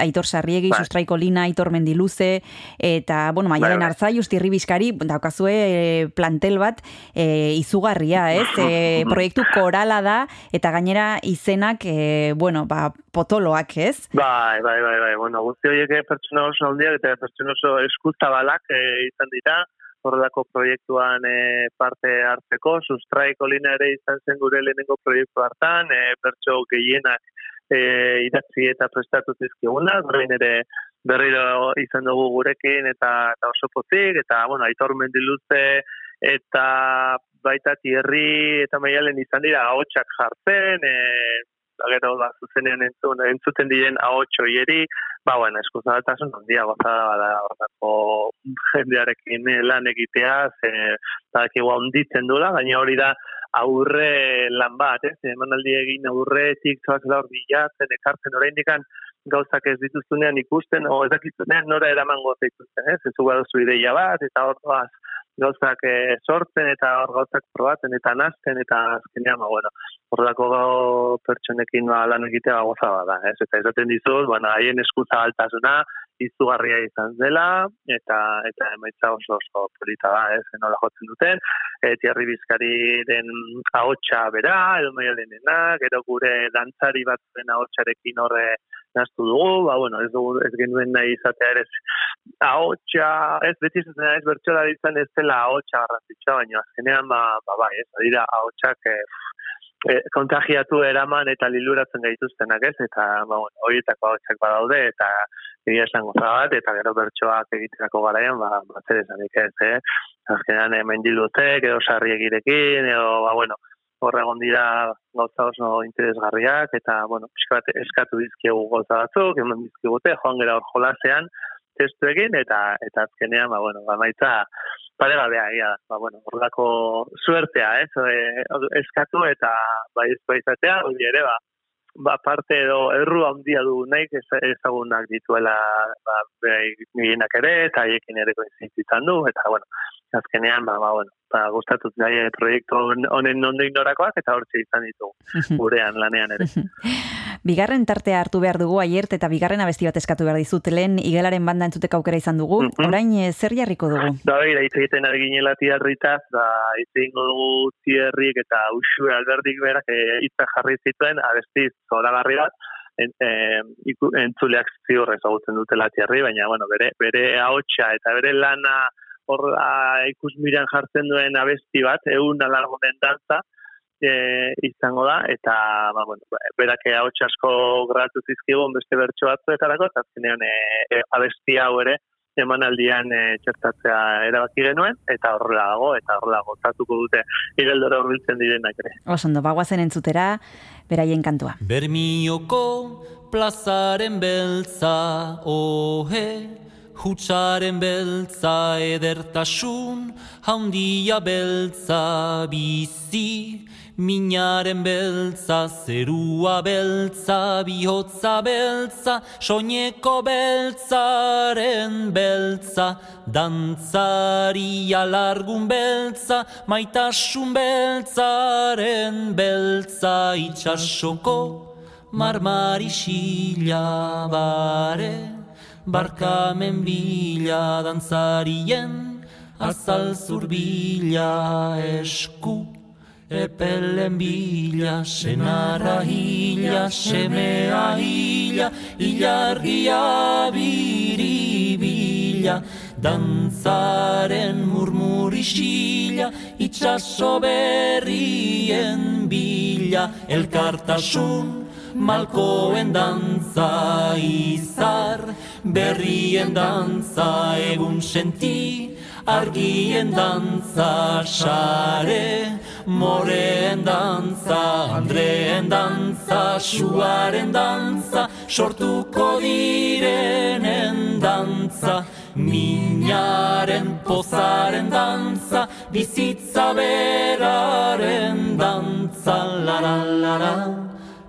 Aitor Sarriegi, Bai. Sustraiko Lina, Aitor Mendiluze, eta, bueno, Maialen Bai, bai. Arzai, Ustirri Bizkari, daukazue plantel bat e, izugarria, ez? E, proiektu korala da, eta gainera izenak, e, bueno, ba, potoloak, ez? Bai, bai, bai, bai. Bueno, guzti horiek pertsona oso handiak eta pertsona oso eskuzabalak eh, izan dira, horrelako proiektuan eh, parte hartzeko, sustraiko lina ere izan zen gure lehenengo proiektu hartan, eh, bertso gehienak eh, idatzi eta prestatu zizkiguna, orain ere berriro izan dugu gurekin eta, eta oso pozik, eta, bueno, aitor mendiluze eta baita tierri eta maialen izan dira ahotsak jartzen, eh, ba, gero ba, zuzenean entzun, entzuten diren ahotxo hieri, ba, bueno, eskuzabatasun handia gozada bada horrako jendearekin eh, lan egitea, ze badakigu handitzen dula, gaina hori da aurre lan bat, ez? Emanaldi egin aurretik zoaz da hor bilatzen, ekartzen oraindikan gauzak ez dituztunean ikusten, o ez dakitzunean nora eramango zaituzten, ez? Ez duzu ideia bat, eta hor doaz gauzak eh, sortzen eta hor gauzak probatzen eta nazten eta azkenean, ba, bueno, horrelako pertsonekin ba, lan egitea goza bada, ez? Eta esaten dizut, bueno, haien eskutza altasuna, izugarria izan dela, eta eta emaitza oso oso polita da, ez, nola jotzen duten, e, Thierry Bizkariren ahotsa bera, edo maialenena, gero gure dantzari batzuen ahotsarekin horre naztu dugu, ba, bueno, ez, dugu, ez genuen nahi izatea ere ahotsa, ez beti izaten ez bertxola izan ez dela ahotsa garrantzitsua, baina azkenean, ba, ba, bai, ez, dira ahotsak eh, e, kontagiatu eraman eta liluratzen gaituztenak ez, eta ba, bueno, horietako ahotsak badaude, eta egia esan goza bat, eta gero bertsoak egiterako garaian, ba, ba zer ez, eh? Azkenean hemen dilutek, edo sarriegirekin, edo, ba, bueno, horra egon dira gauza oso interesgarriak, eta, bueno, pixka eskatu dizkiegu gauza batzuk, eman dizkigute, joan gera hor jolasean, testu egin, eta, eta azkenean, ba, bueno, ba, maitza, paregabea, ia, ba, bueno, horrelako suertea, ez, e, eskatu eta bai ezkoa izatea, hori ere, ba, ba, parte edo erru handia du nahi ez- ezagunak dituela ba, gehienak ere, eta haiekin ere koinzitzen du, eta, bueno, azkenean, ba, ba, bueno, ba, gustatu zaie proiektu hon- honen nondo inorakoak, eta hortxe izan ditugu, gurean lanean ere. Bigarren tartea hartu behar dugu aiert eta bigarren abesti bat eskatu behar dizut lehen igelaren banda entzuteko aukera izan dugu. Mhm. Orain eh, zer jarriko dugu? Da, begira, hitz egiten ari ginela tiarritaz, da, hitz egingo dugu tierrik eta usue alberdik berak eh, hitza jarri zituen, abesti zoragarri bat, en, iku, entzuleak ziur ezagutzen dutela tierri, baina, bueno, bere, bere ahotsa eta bere lana hor a, ikusmiran jartzen duen abesti bat, egun alargunen dantza, e, izango da, eta, ba, bueno, berak ahots asko gratu zizkigun beste bertso batzuetarako, eta azkenean e, e, abesti hau ere, emanaldian e, txertatzea erabaki genuen, eta horrela dago, eta horrela gozatuko dute igeldora hurbiltzen direnak ere. Osondo, bagoazen entzutera, beraien kantua. Bermioko plazaren beltza, ohe, hutsaren beltza edertasun, handia beltza bizi, minaren beltza, zerua beltza, bihotza beltza, soineko beltzaren beltza, dantzari alargun beltza, maitasun beltzaren beltza, itxasoko, marmarisila bare, barkamen bila dantzarien, azal zurbila esku, epelen bila, senarra hila, semea hila, ilargia biribila, dantzaren murmurisila, itxaso berrien bila, elkartasun, malkoen dantza izar, berrien dantza egun senti, argien dantza sare, moreen dantza, andreen dantza, suaren dantza, sortuko direnen dantza, minaren pozaren dantza, bizitza beraren dantza, la la la la.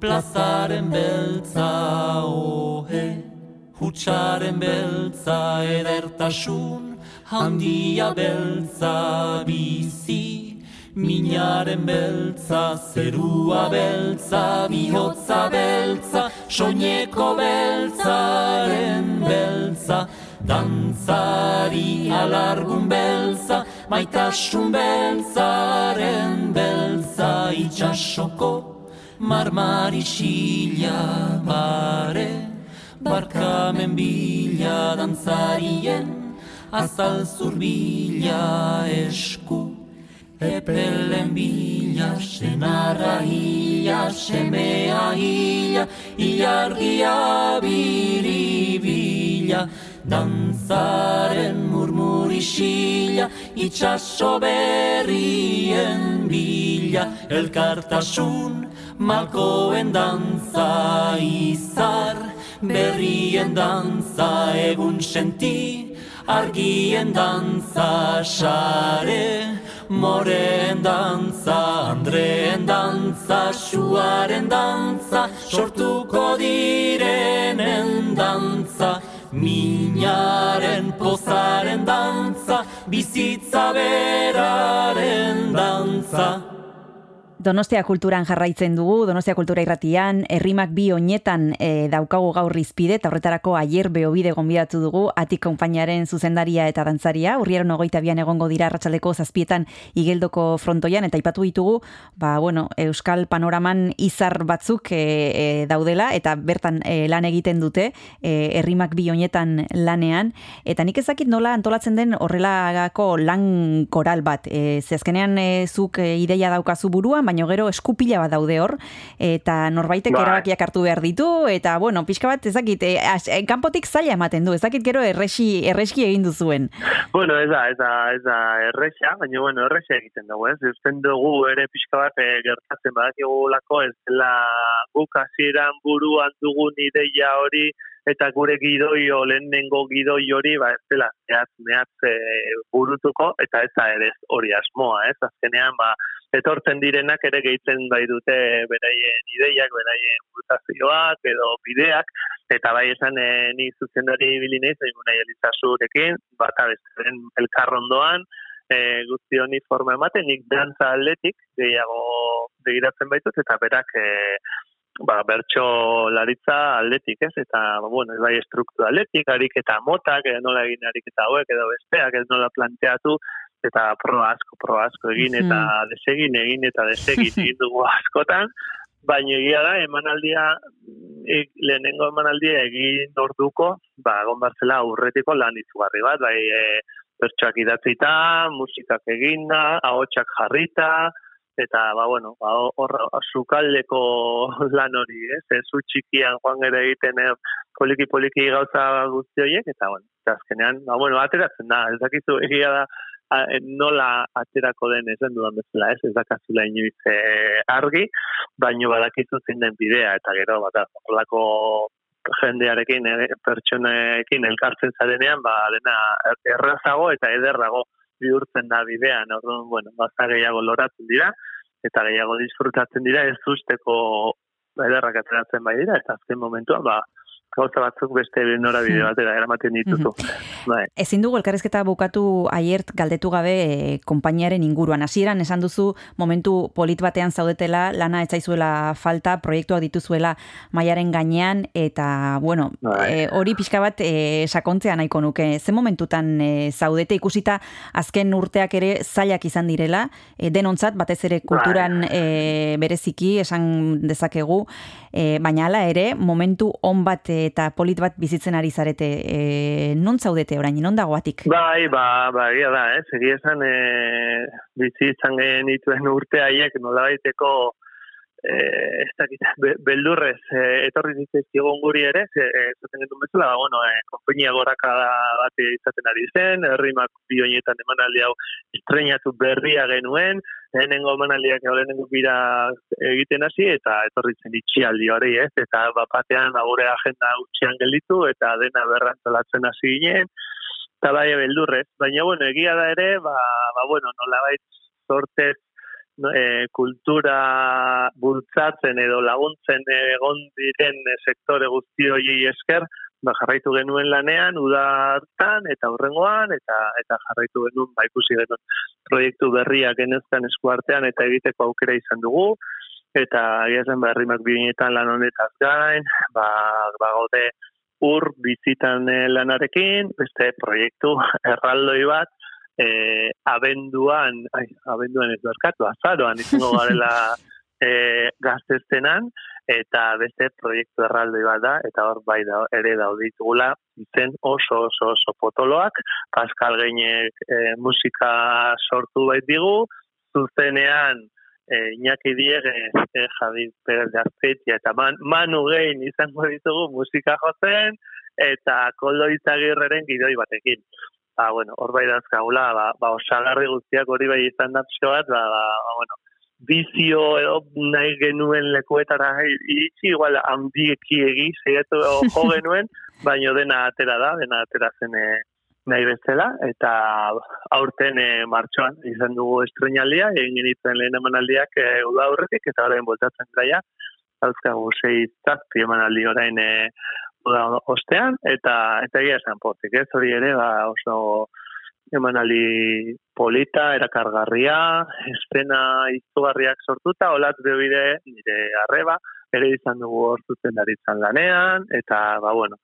plazaren beltza ohe, hutsaren beltza edertasun, handia beltza bizi, minaren beltza, zerua beltza, bihotza beltza, soineko beltzaren beltza, dantzari alargun beltza, maitasun beltzaren beltza, itxasoko, marmarisila bare, barkamen bila dantzarien, azal zurbila esku, epelen bila, senarra hila, semea hila, ilargia biribila, dantzaren murmurisila, itxaso berrien bila, elkartasun, malkoen dantza izar, berrien dantza egun senti, argien dantza sare, moren dantza, andreen dantza, suaren dantza, sortuko direnen dantza, minaren pozaren dantza, bizitza beraren dantza. Donostia kulturan jarraitzen dugu, Donostia kultura irratian, herrimak bi oinetan e, daukagu gaur izpide, eta horretarako aier beobide gonbidatu dugu, atik konpainaren zuzendaria eta dantzaria, urriaron ogoita bian egongo dira ratxaleko zazpietan igeldoko frontoian, eta ipatu ditugu, ba, bueno, euskal panoraman izar batzuk e, e, daudela, eta bertan e, lan egiten dute, herrimak bi oinetan lanean, eta nik ezakit nola antolatzen den horrelagako lan koral bat, e, zehazkenean e, zuk ideia daukazu buruan, baina gero eskupila bat daude hor, eta norbaitek Bai. erabakiak hartu behar ditu, eta bueno, pixka bat ezakit, e, as- e, kanpotik zaila ematen du, ezakit gero erresi, erreski egin duzuen. Bueno, ez da, ez da, ez da erresa, baina bueno, erresa egiten dugu, ez? Eusten dugu ere pixka bat e, gertatzen badakigulako ez dela guk hasieran buruan dugun ideia hori eta gure gidoio, lehenengo gidoi hori, ba, ez dela, zehatz, mehatz e, burutuko, eta ez da ere hori asmoa, ez, azkenean, ba, etortzen direnak ere gehitzen bai dute beraien ideiak, beraien burutazioak edo bideak, eta bai esan e, ni zuzendari ibili naiz, egin nahi elizazurekin, bata besteren elkarrondoan, e, guzti honi forma ematen, nik dantza atletik gehiago begiratzen baitut, eta berak e, ba, bertso laritza atletik, ez? Eta, ba, bueno, bai estruktura atletik, harik motak, edo nola egin harik eta hauek, edo besteak, ez nola planteatu, eta pro asko, pro asko egin, eta desegin egin, eta desegin egin dugu askotan, baina egia da, emanaldia, e, lehenengo emanaldia egin orduko, ba, egon barzela aurretiko lan izugarri bat, bai, e, bertsoak idatzita, musikak eginda, ahotsak jarrita, eta ba bueno, ba hor sukaldeko lan hori, ez? Zu txikian joan gero egiten eh, poliki poliki gauza guzti horiek eta bueno, eta azkenean, ba bueno, ateratzen da, ez dakizu egia da a, eh, nola aterako den esan dudan bezala, ez? Ez dakazula inoiz eh, argi, baino badakizu zein den bidea eta gero bat holako jendearekin, eh, pertsonekin elkartzen zarenean, ba, dena errazago eta ederrago bihurtzen da bidean, orduan, bueno, baza gehiago loratzen dira, eta gehiago disfrutatzen dira, ez usteko ederrak ateratzen bai dira, eta azken momentuan, ba, gauza batzuk beste nora bide batera eramaten dituzu. Bai. Ezin dugu elkarrezketa bukatu aiert galdetu gabe e, konpainiaren inguruan. Hasieran esan duzu momentu polit batean zaudetela, lana ez zaizuela falta, proiektuak dituzuela maiaren gainean, eta, bueno, e, hori pixka bat e, sakontzea nahiko nuke. Ze momentutan e, zaudete ikusita azken urteak ere zailak izan direla, e, denontzat, batez ere kulturan e, bereziki, esan dezakegu, e, baina hala ere, momentu on bat eta polit bat bizitzen ari zarete, e, non zaudete orain, non dagoatik? Bai, ba, ba, egia da, eh? Egia esan, e, bizi izan genituen urte haiek nola baiteko e, ez dakit, be, beldurrez e, etorri zitzaizkigun guri ere, ze, e, zaten genuen bezala, ba, bueno, e, konpainia goraka bat izaten ari zen, herrimak bioinetan emanaldi hau estrenatu berria genuen, lehenengo emanaldiak edo lehenengo bira egiten hasi, eta etorri zen itxialdi hori, ez? Eta bapatean ba, gure agenda utxian gelditu, eta dena berrantzalatzen hasi ginen, eta bai beldurrez. Baina, bueno, egia da ere, ba, ba bueno, nola sortez no, e, kultura bultzatzen edo laguntzen egon diren sektore guzti hori esker, ba, jarraitu genuen lanean, uda hartan, eta horrengoan, eta eta jarraitu genuen, ba, ikusi genuen proiektu berriak genezkan eskuartean, eta egiteko aukera izan dugu, eta egiazen ba, herrimak binetan lan honetaz gain, ba, ba gaude ur bizitan eh, lanarekin, beste proiektu erraldoi bat, eh, abenduan, ai, abenduan ez berkatu, azaroan izango garela eh, gazteztenan, eta beste proiektu erraldoi bat da, eta hor bai da, ere dauditugula, izen oso oso oso potoloak, Pascal Geinek eh, musika sortu bait digu, zuzenean, eh, Iñaki Diege, eh, Javi Perez de eta man, Manu Gein izango ditugu musika jotzen, eta Koldo Izagirreren gidoi batekin. Ba, bueno, hor bai dazkagula, ba, ba, osagarri guztiak hori bai izan da bat, ba, ba, ba, bueno, bizio edo nahi genuen lekuetara iritsi, igual handieki egi, zeiatu jo genuen, baino dena atera da, dena atera zen e, nahi bezala, eta aurten e, martxoan izan dugu estrenaldia, egin genitzen lehen emanaldiak e, uda aurretik, eta orain voltatzen dira, dauzkagu sei zazpi emanaldi orain e, ostean, eta eta egia esan pozik, ez? Hori ere, ba, oso emanali polita, erakargarria, estena izugarriak sortuta, olat bide nire arreba, ere izan dugu hor zuten daritzen lanean, eta, ba, bueno,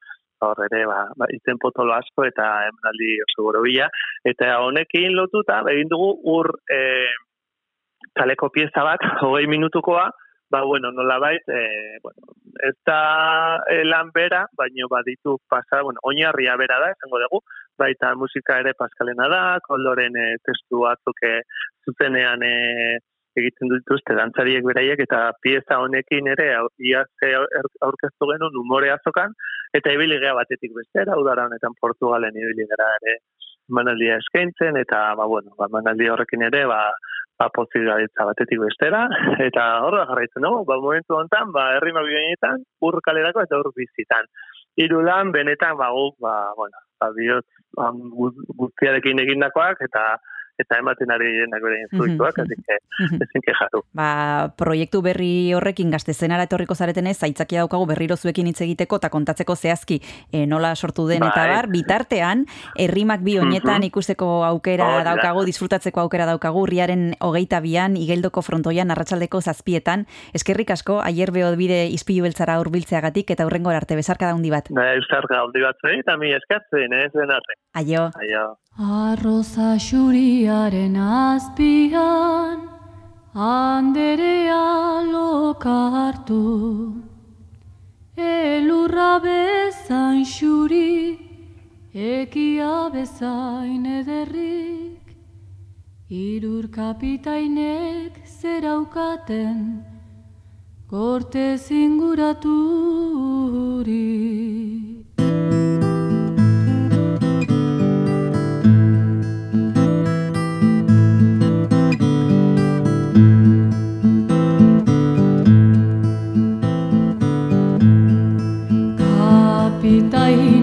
hor ere, ba, ba, izen potolo asko eta emanaldi oso gorobila, eta honekin lotuta, egin dugu ur e, kaleko pieza bat, hogei minutukoa, ba, bueno, nola bait, e, bueno, ez da e, lan bera, baino baditu pasa, bueno, oinarria bera da, esango dugu, baita musika ere paskalena da, koloren e, testu batzuk e, zuzenean e, egiten dituzte dantzariek beraiek, eta pieza honekin ere, iaz aurkeztu genuen umore azokan, eta ibili gea batetik bestera, udara honetan Portugalen ibili gara ere manaldia eskaintzen, eta, ba, bueno, ba, manaldia horrekin ere, ba, ba, batetik bestera, eta horra jarraitzen dugu, ba, momentu honetan, ba, herri mabioenetan, ur kalerako eta ur bizitan. hiru benetan ba guk ba bueno, ba bihotz gu- guztiarekin egindakoak eta eta ematen ari direnak bere fruituak, así que ezin kejatu. Ba, proiektu berri horrekin gaztezenara etorriko zaretenez, aitzakia daukagu berriro zuekin hitz egiteko eta kontatzeko zehazki e, nola sortu den eta Bai. bar, bitartean, herrimak bi honetan Mhm. ikusteko aukera da. daukagu, disfrutatzeko aukera daukagu, urriaren hogeita bian, igeldoko frontoian, arratsaldeko zazpietan, eskerrik asko, aier beho bide izpilu beltzara urbiltzeagatik eta hurrengo arte bezarka daundi bat. Da euskar gaudi batzuei eta mi eskatzen, ez den arte. Aio. Aio. Arroza xuriaren azpian, anderea lokartu. Elurra bezan xuri, ekia bezain ederrik. Irur kapitainek zeraukaten, gorte zinguraturik. Kapitaine joan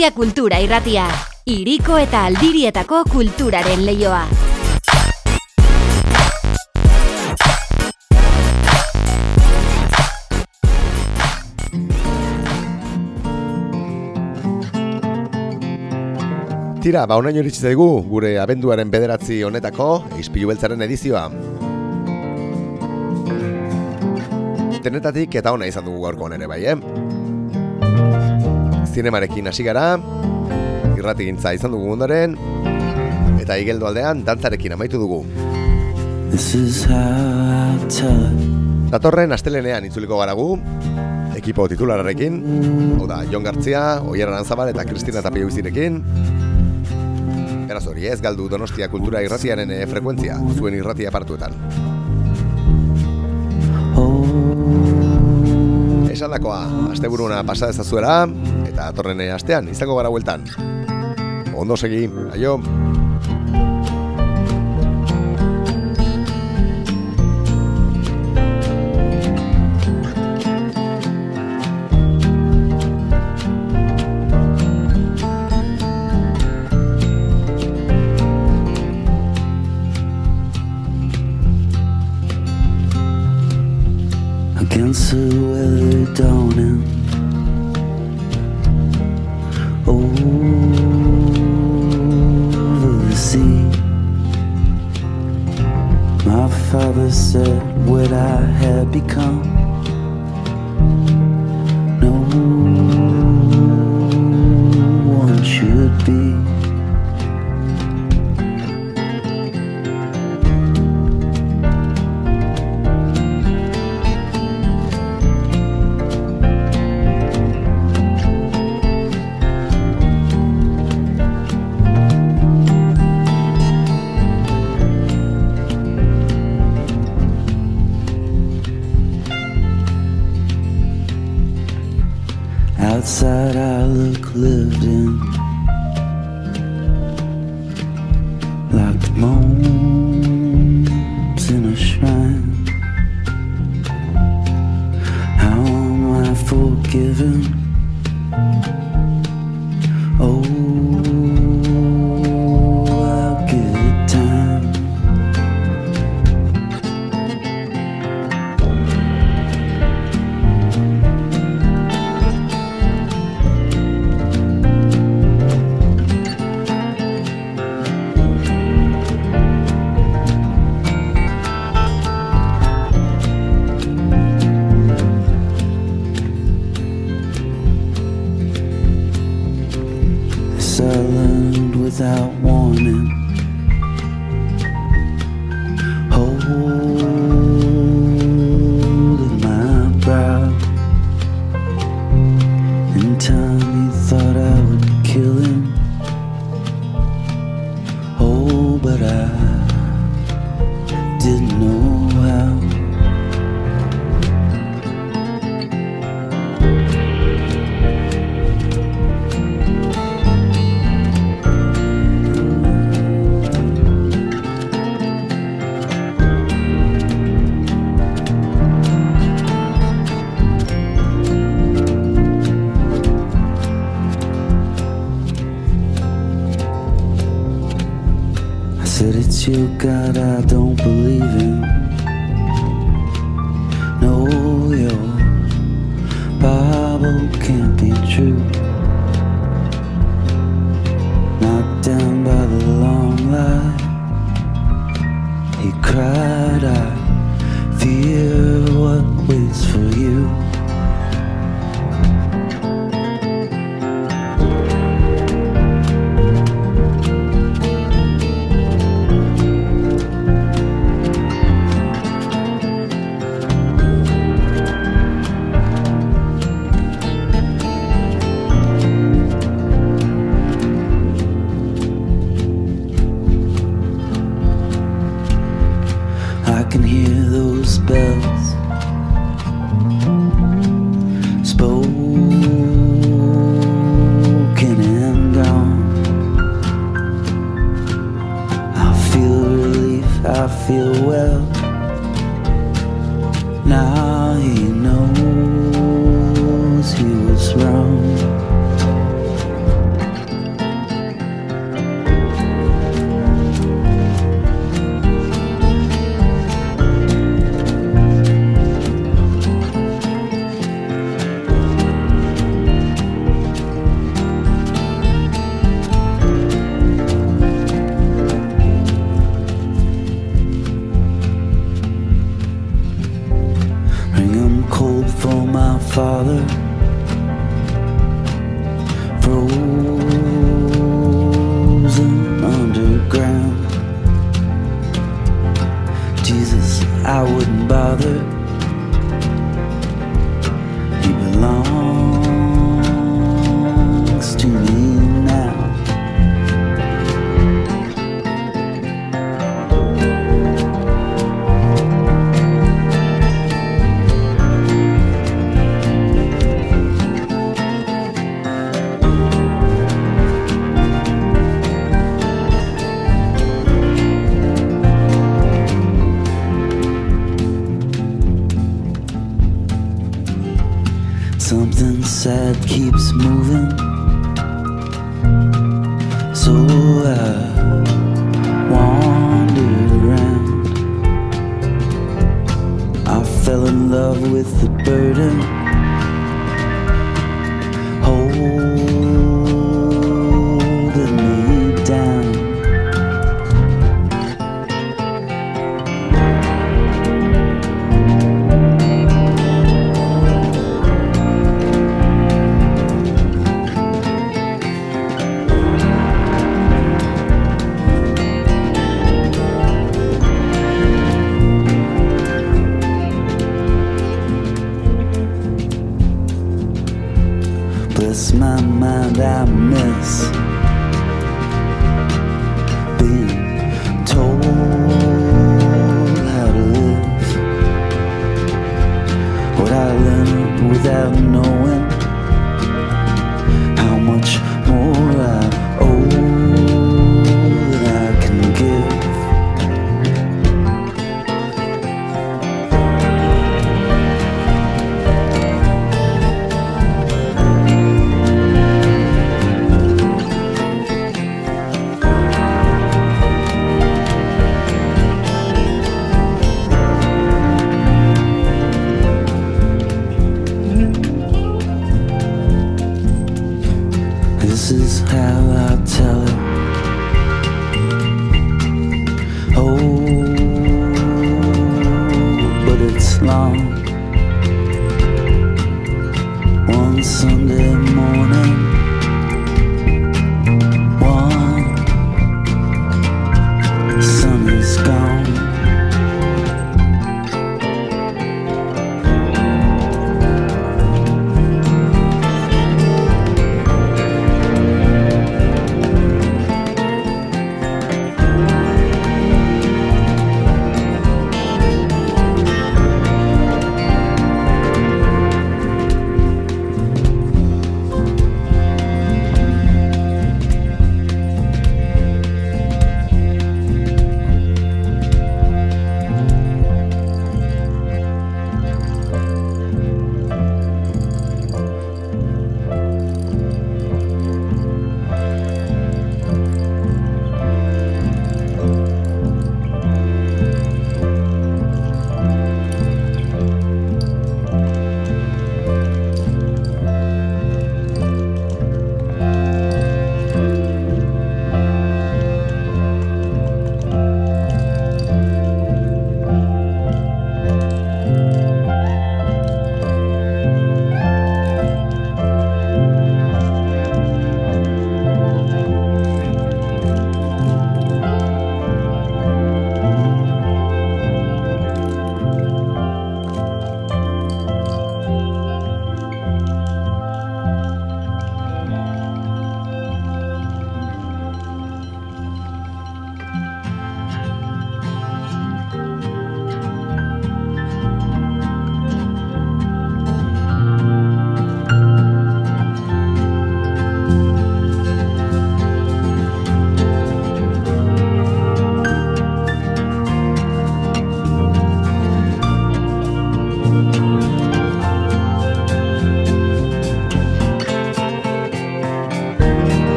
Donostia Kultura Irratia. Iriko eta aldirietako kulturaren leioa. Tira, ba honaino iritsi zaigu gure abenduaren bederatzi honetako Ispilu Beltzaren edizioa. Denetatik eta ona izan dugu gaurkoan ere bai, eh? Zinemarekin hasi gara, irratigintza izan dugu ondoren, eta igeldo aldean dantzarekin amaitu dugu. Datorren astelenean itzuliko gara gu, ekipo titularrarekin, hau da, Jon Gartzia, Oier Aranzabal eta Kristina Tapioizirekin. Beraz hori ez galdu Donostia Kultura Irratiaren eh, frekuentzia, zuen irratia partuetan. Esandakoa, asteburuna pasa dezazuela, eta datorren eh, astean izango gara bueltan. Ondo segi, aio! can hear those bells.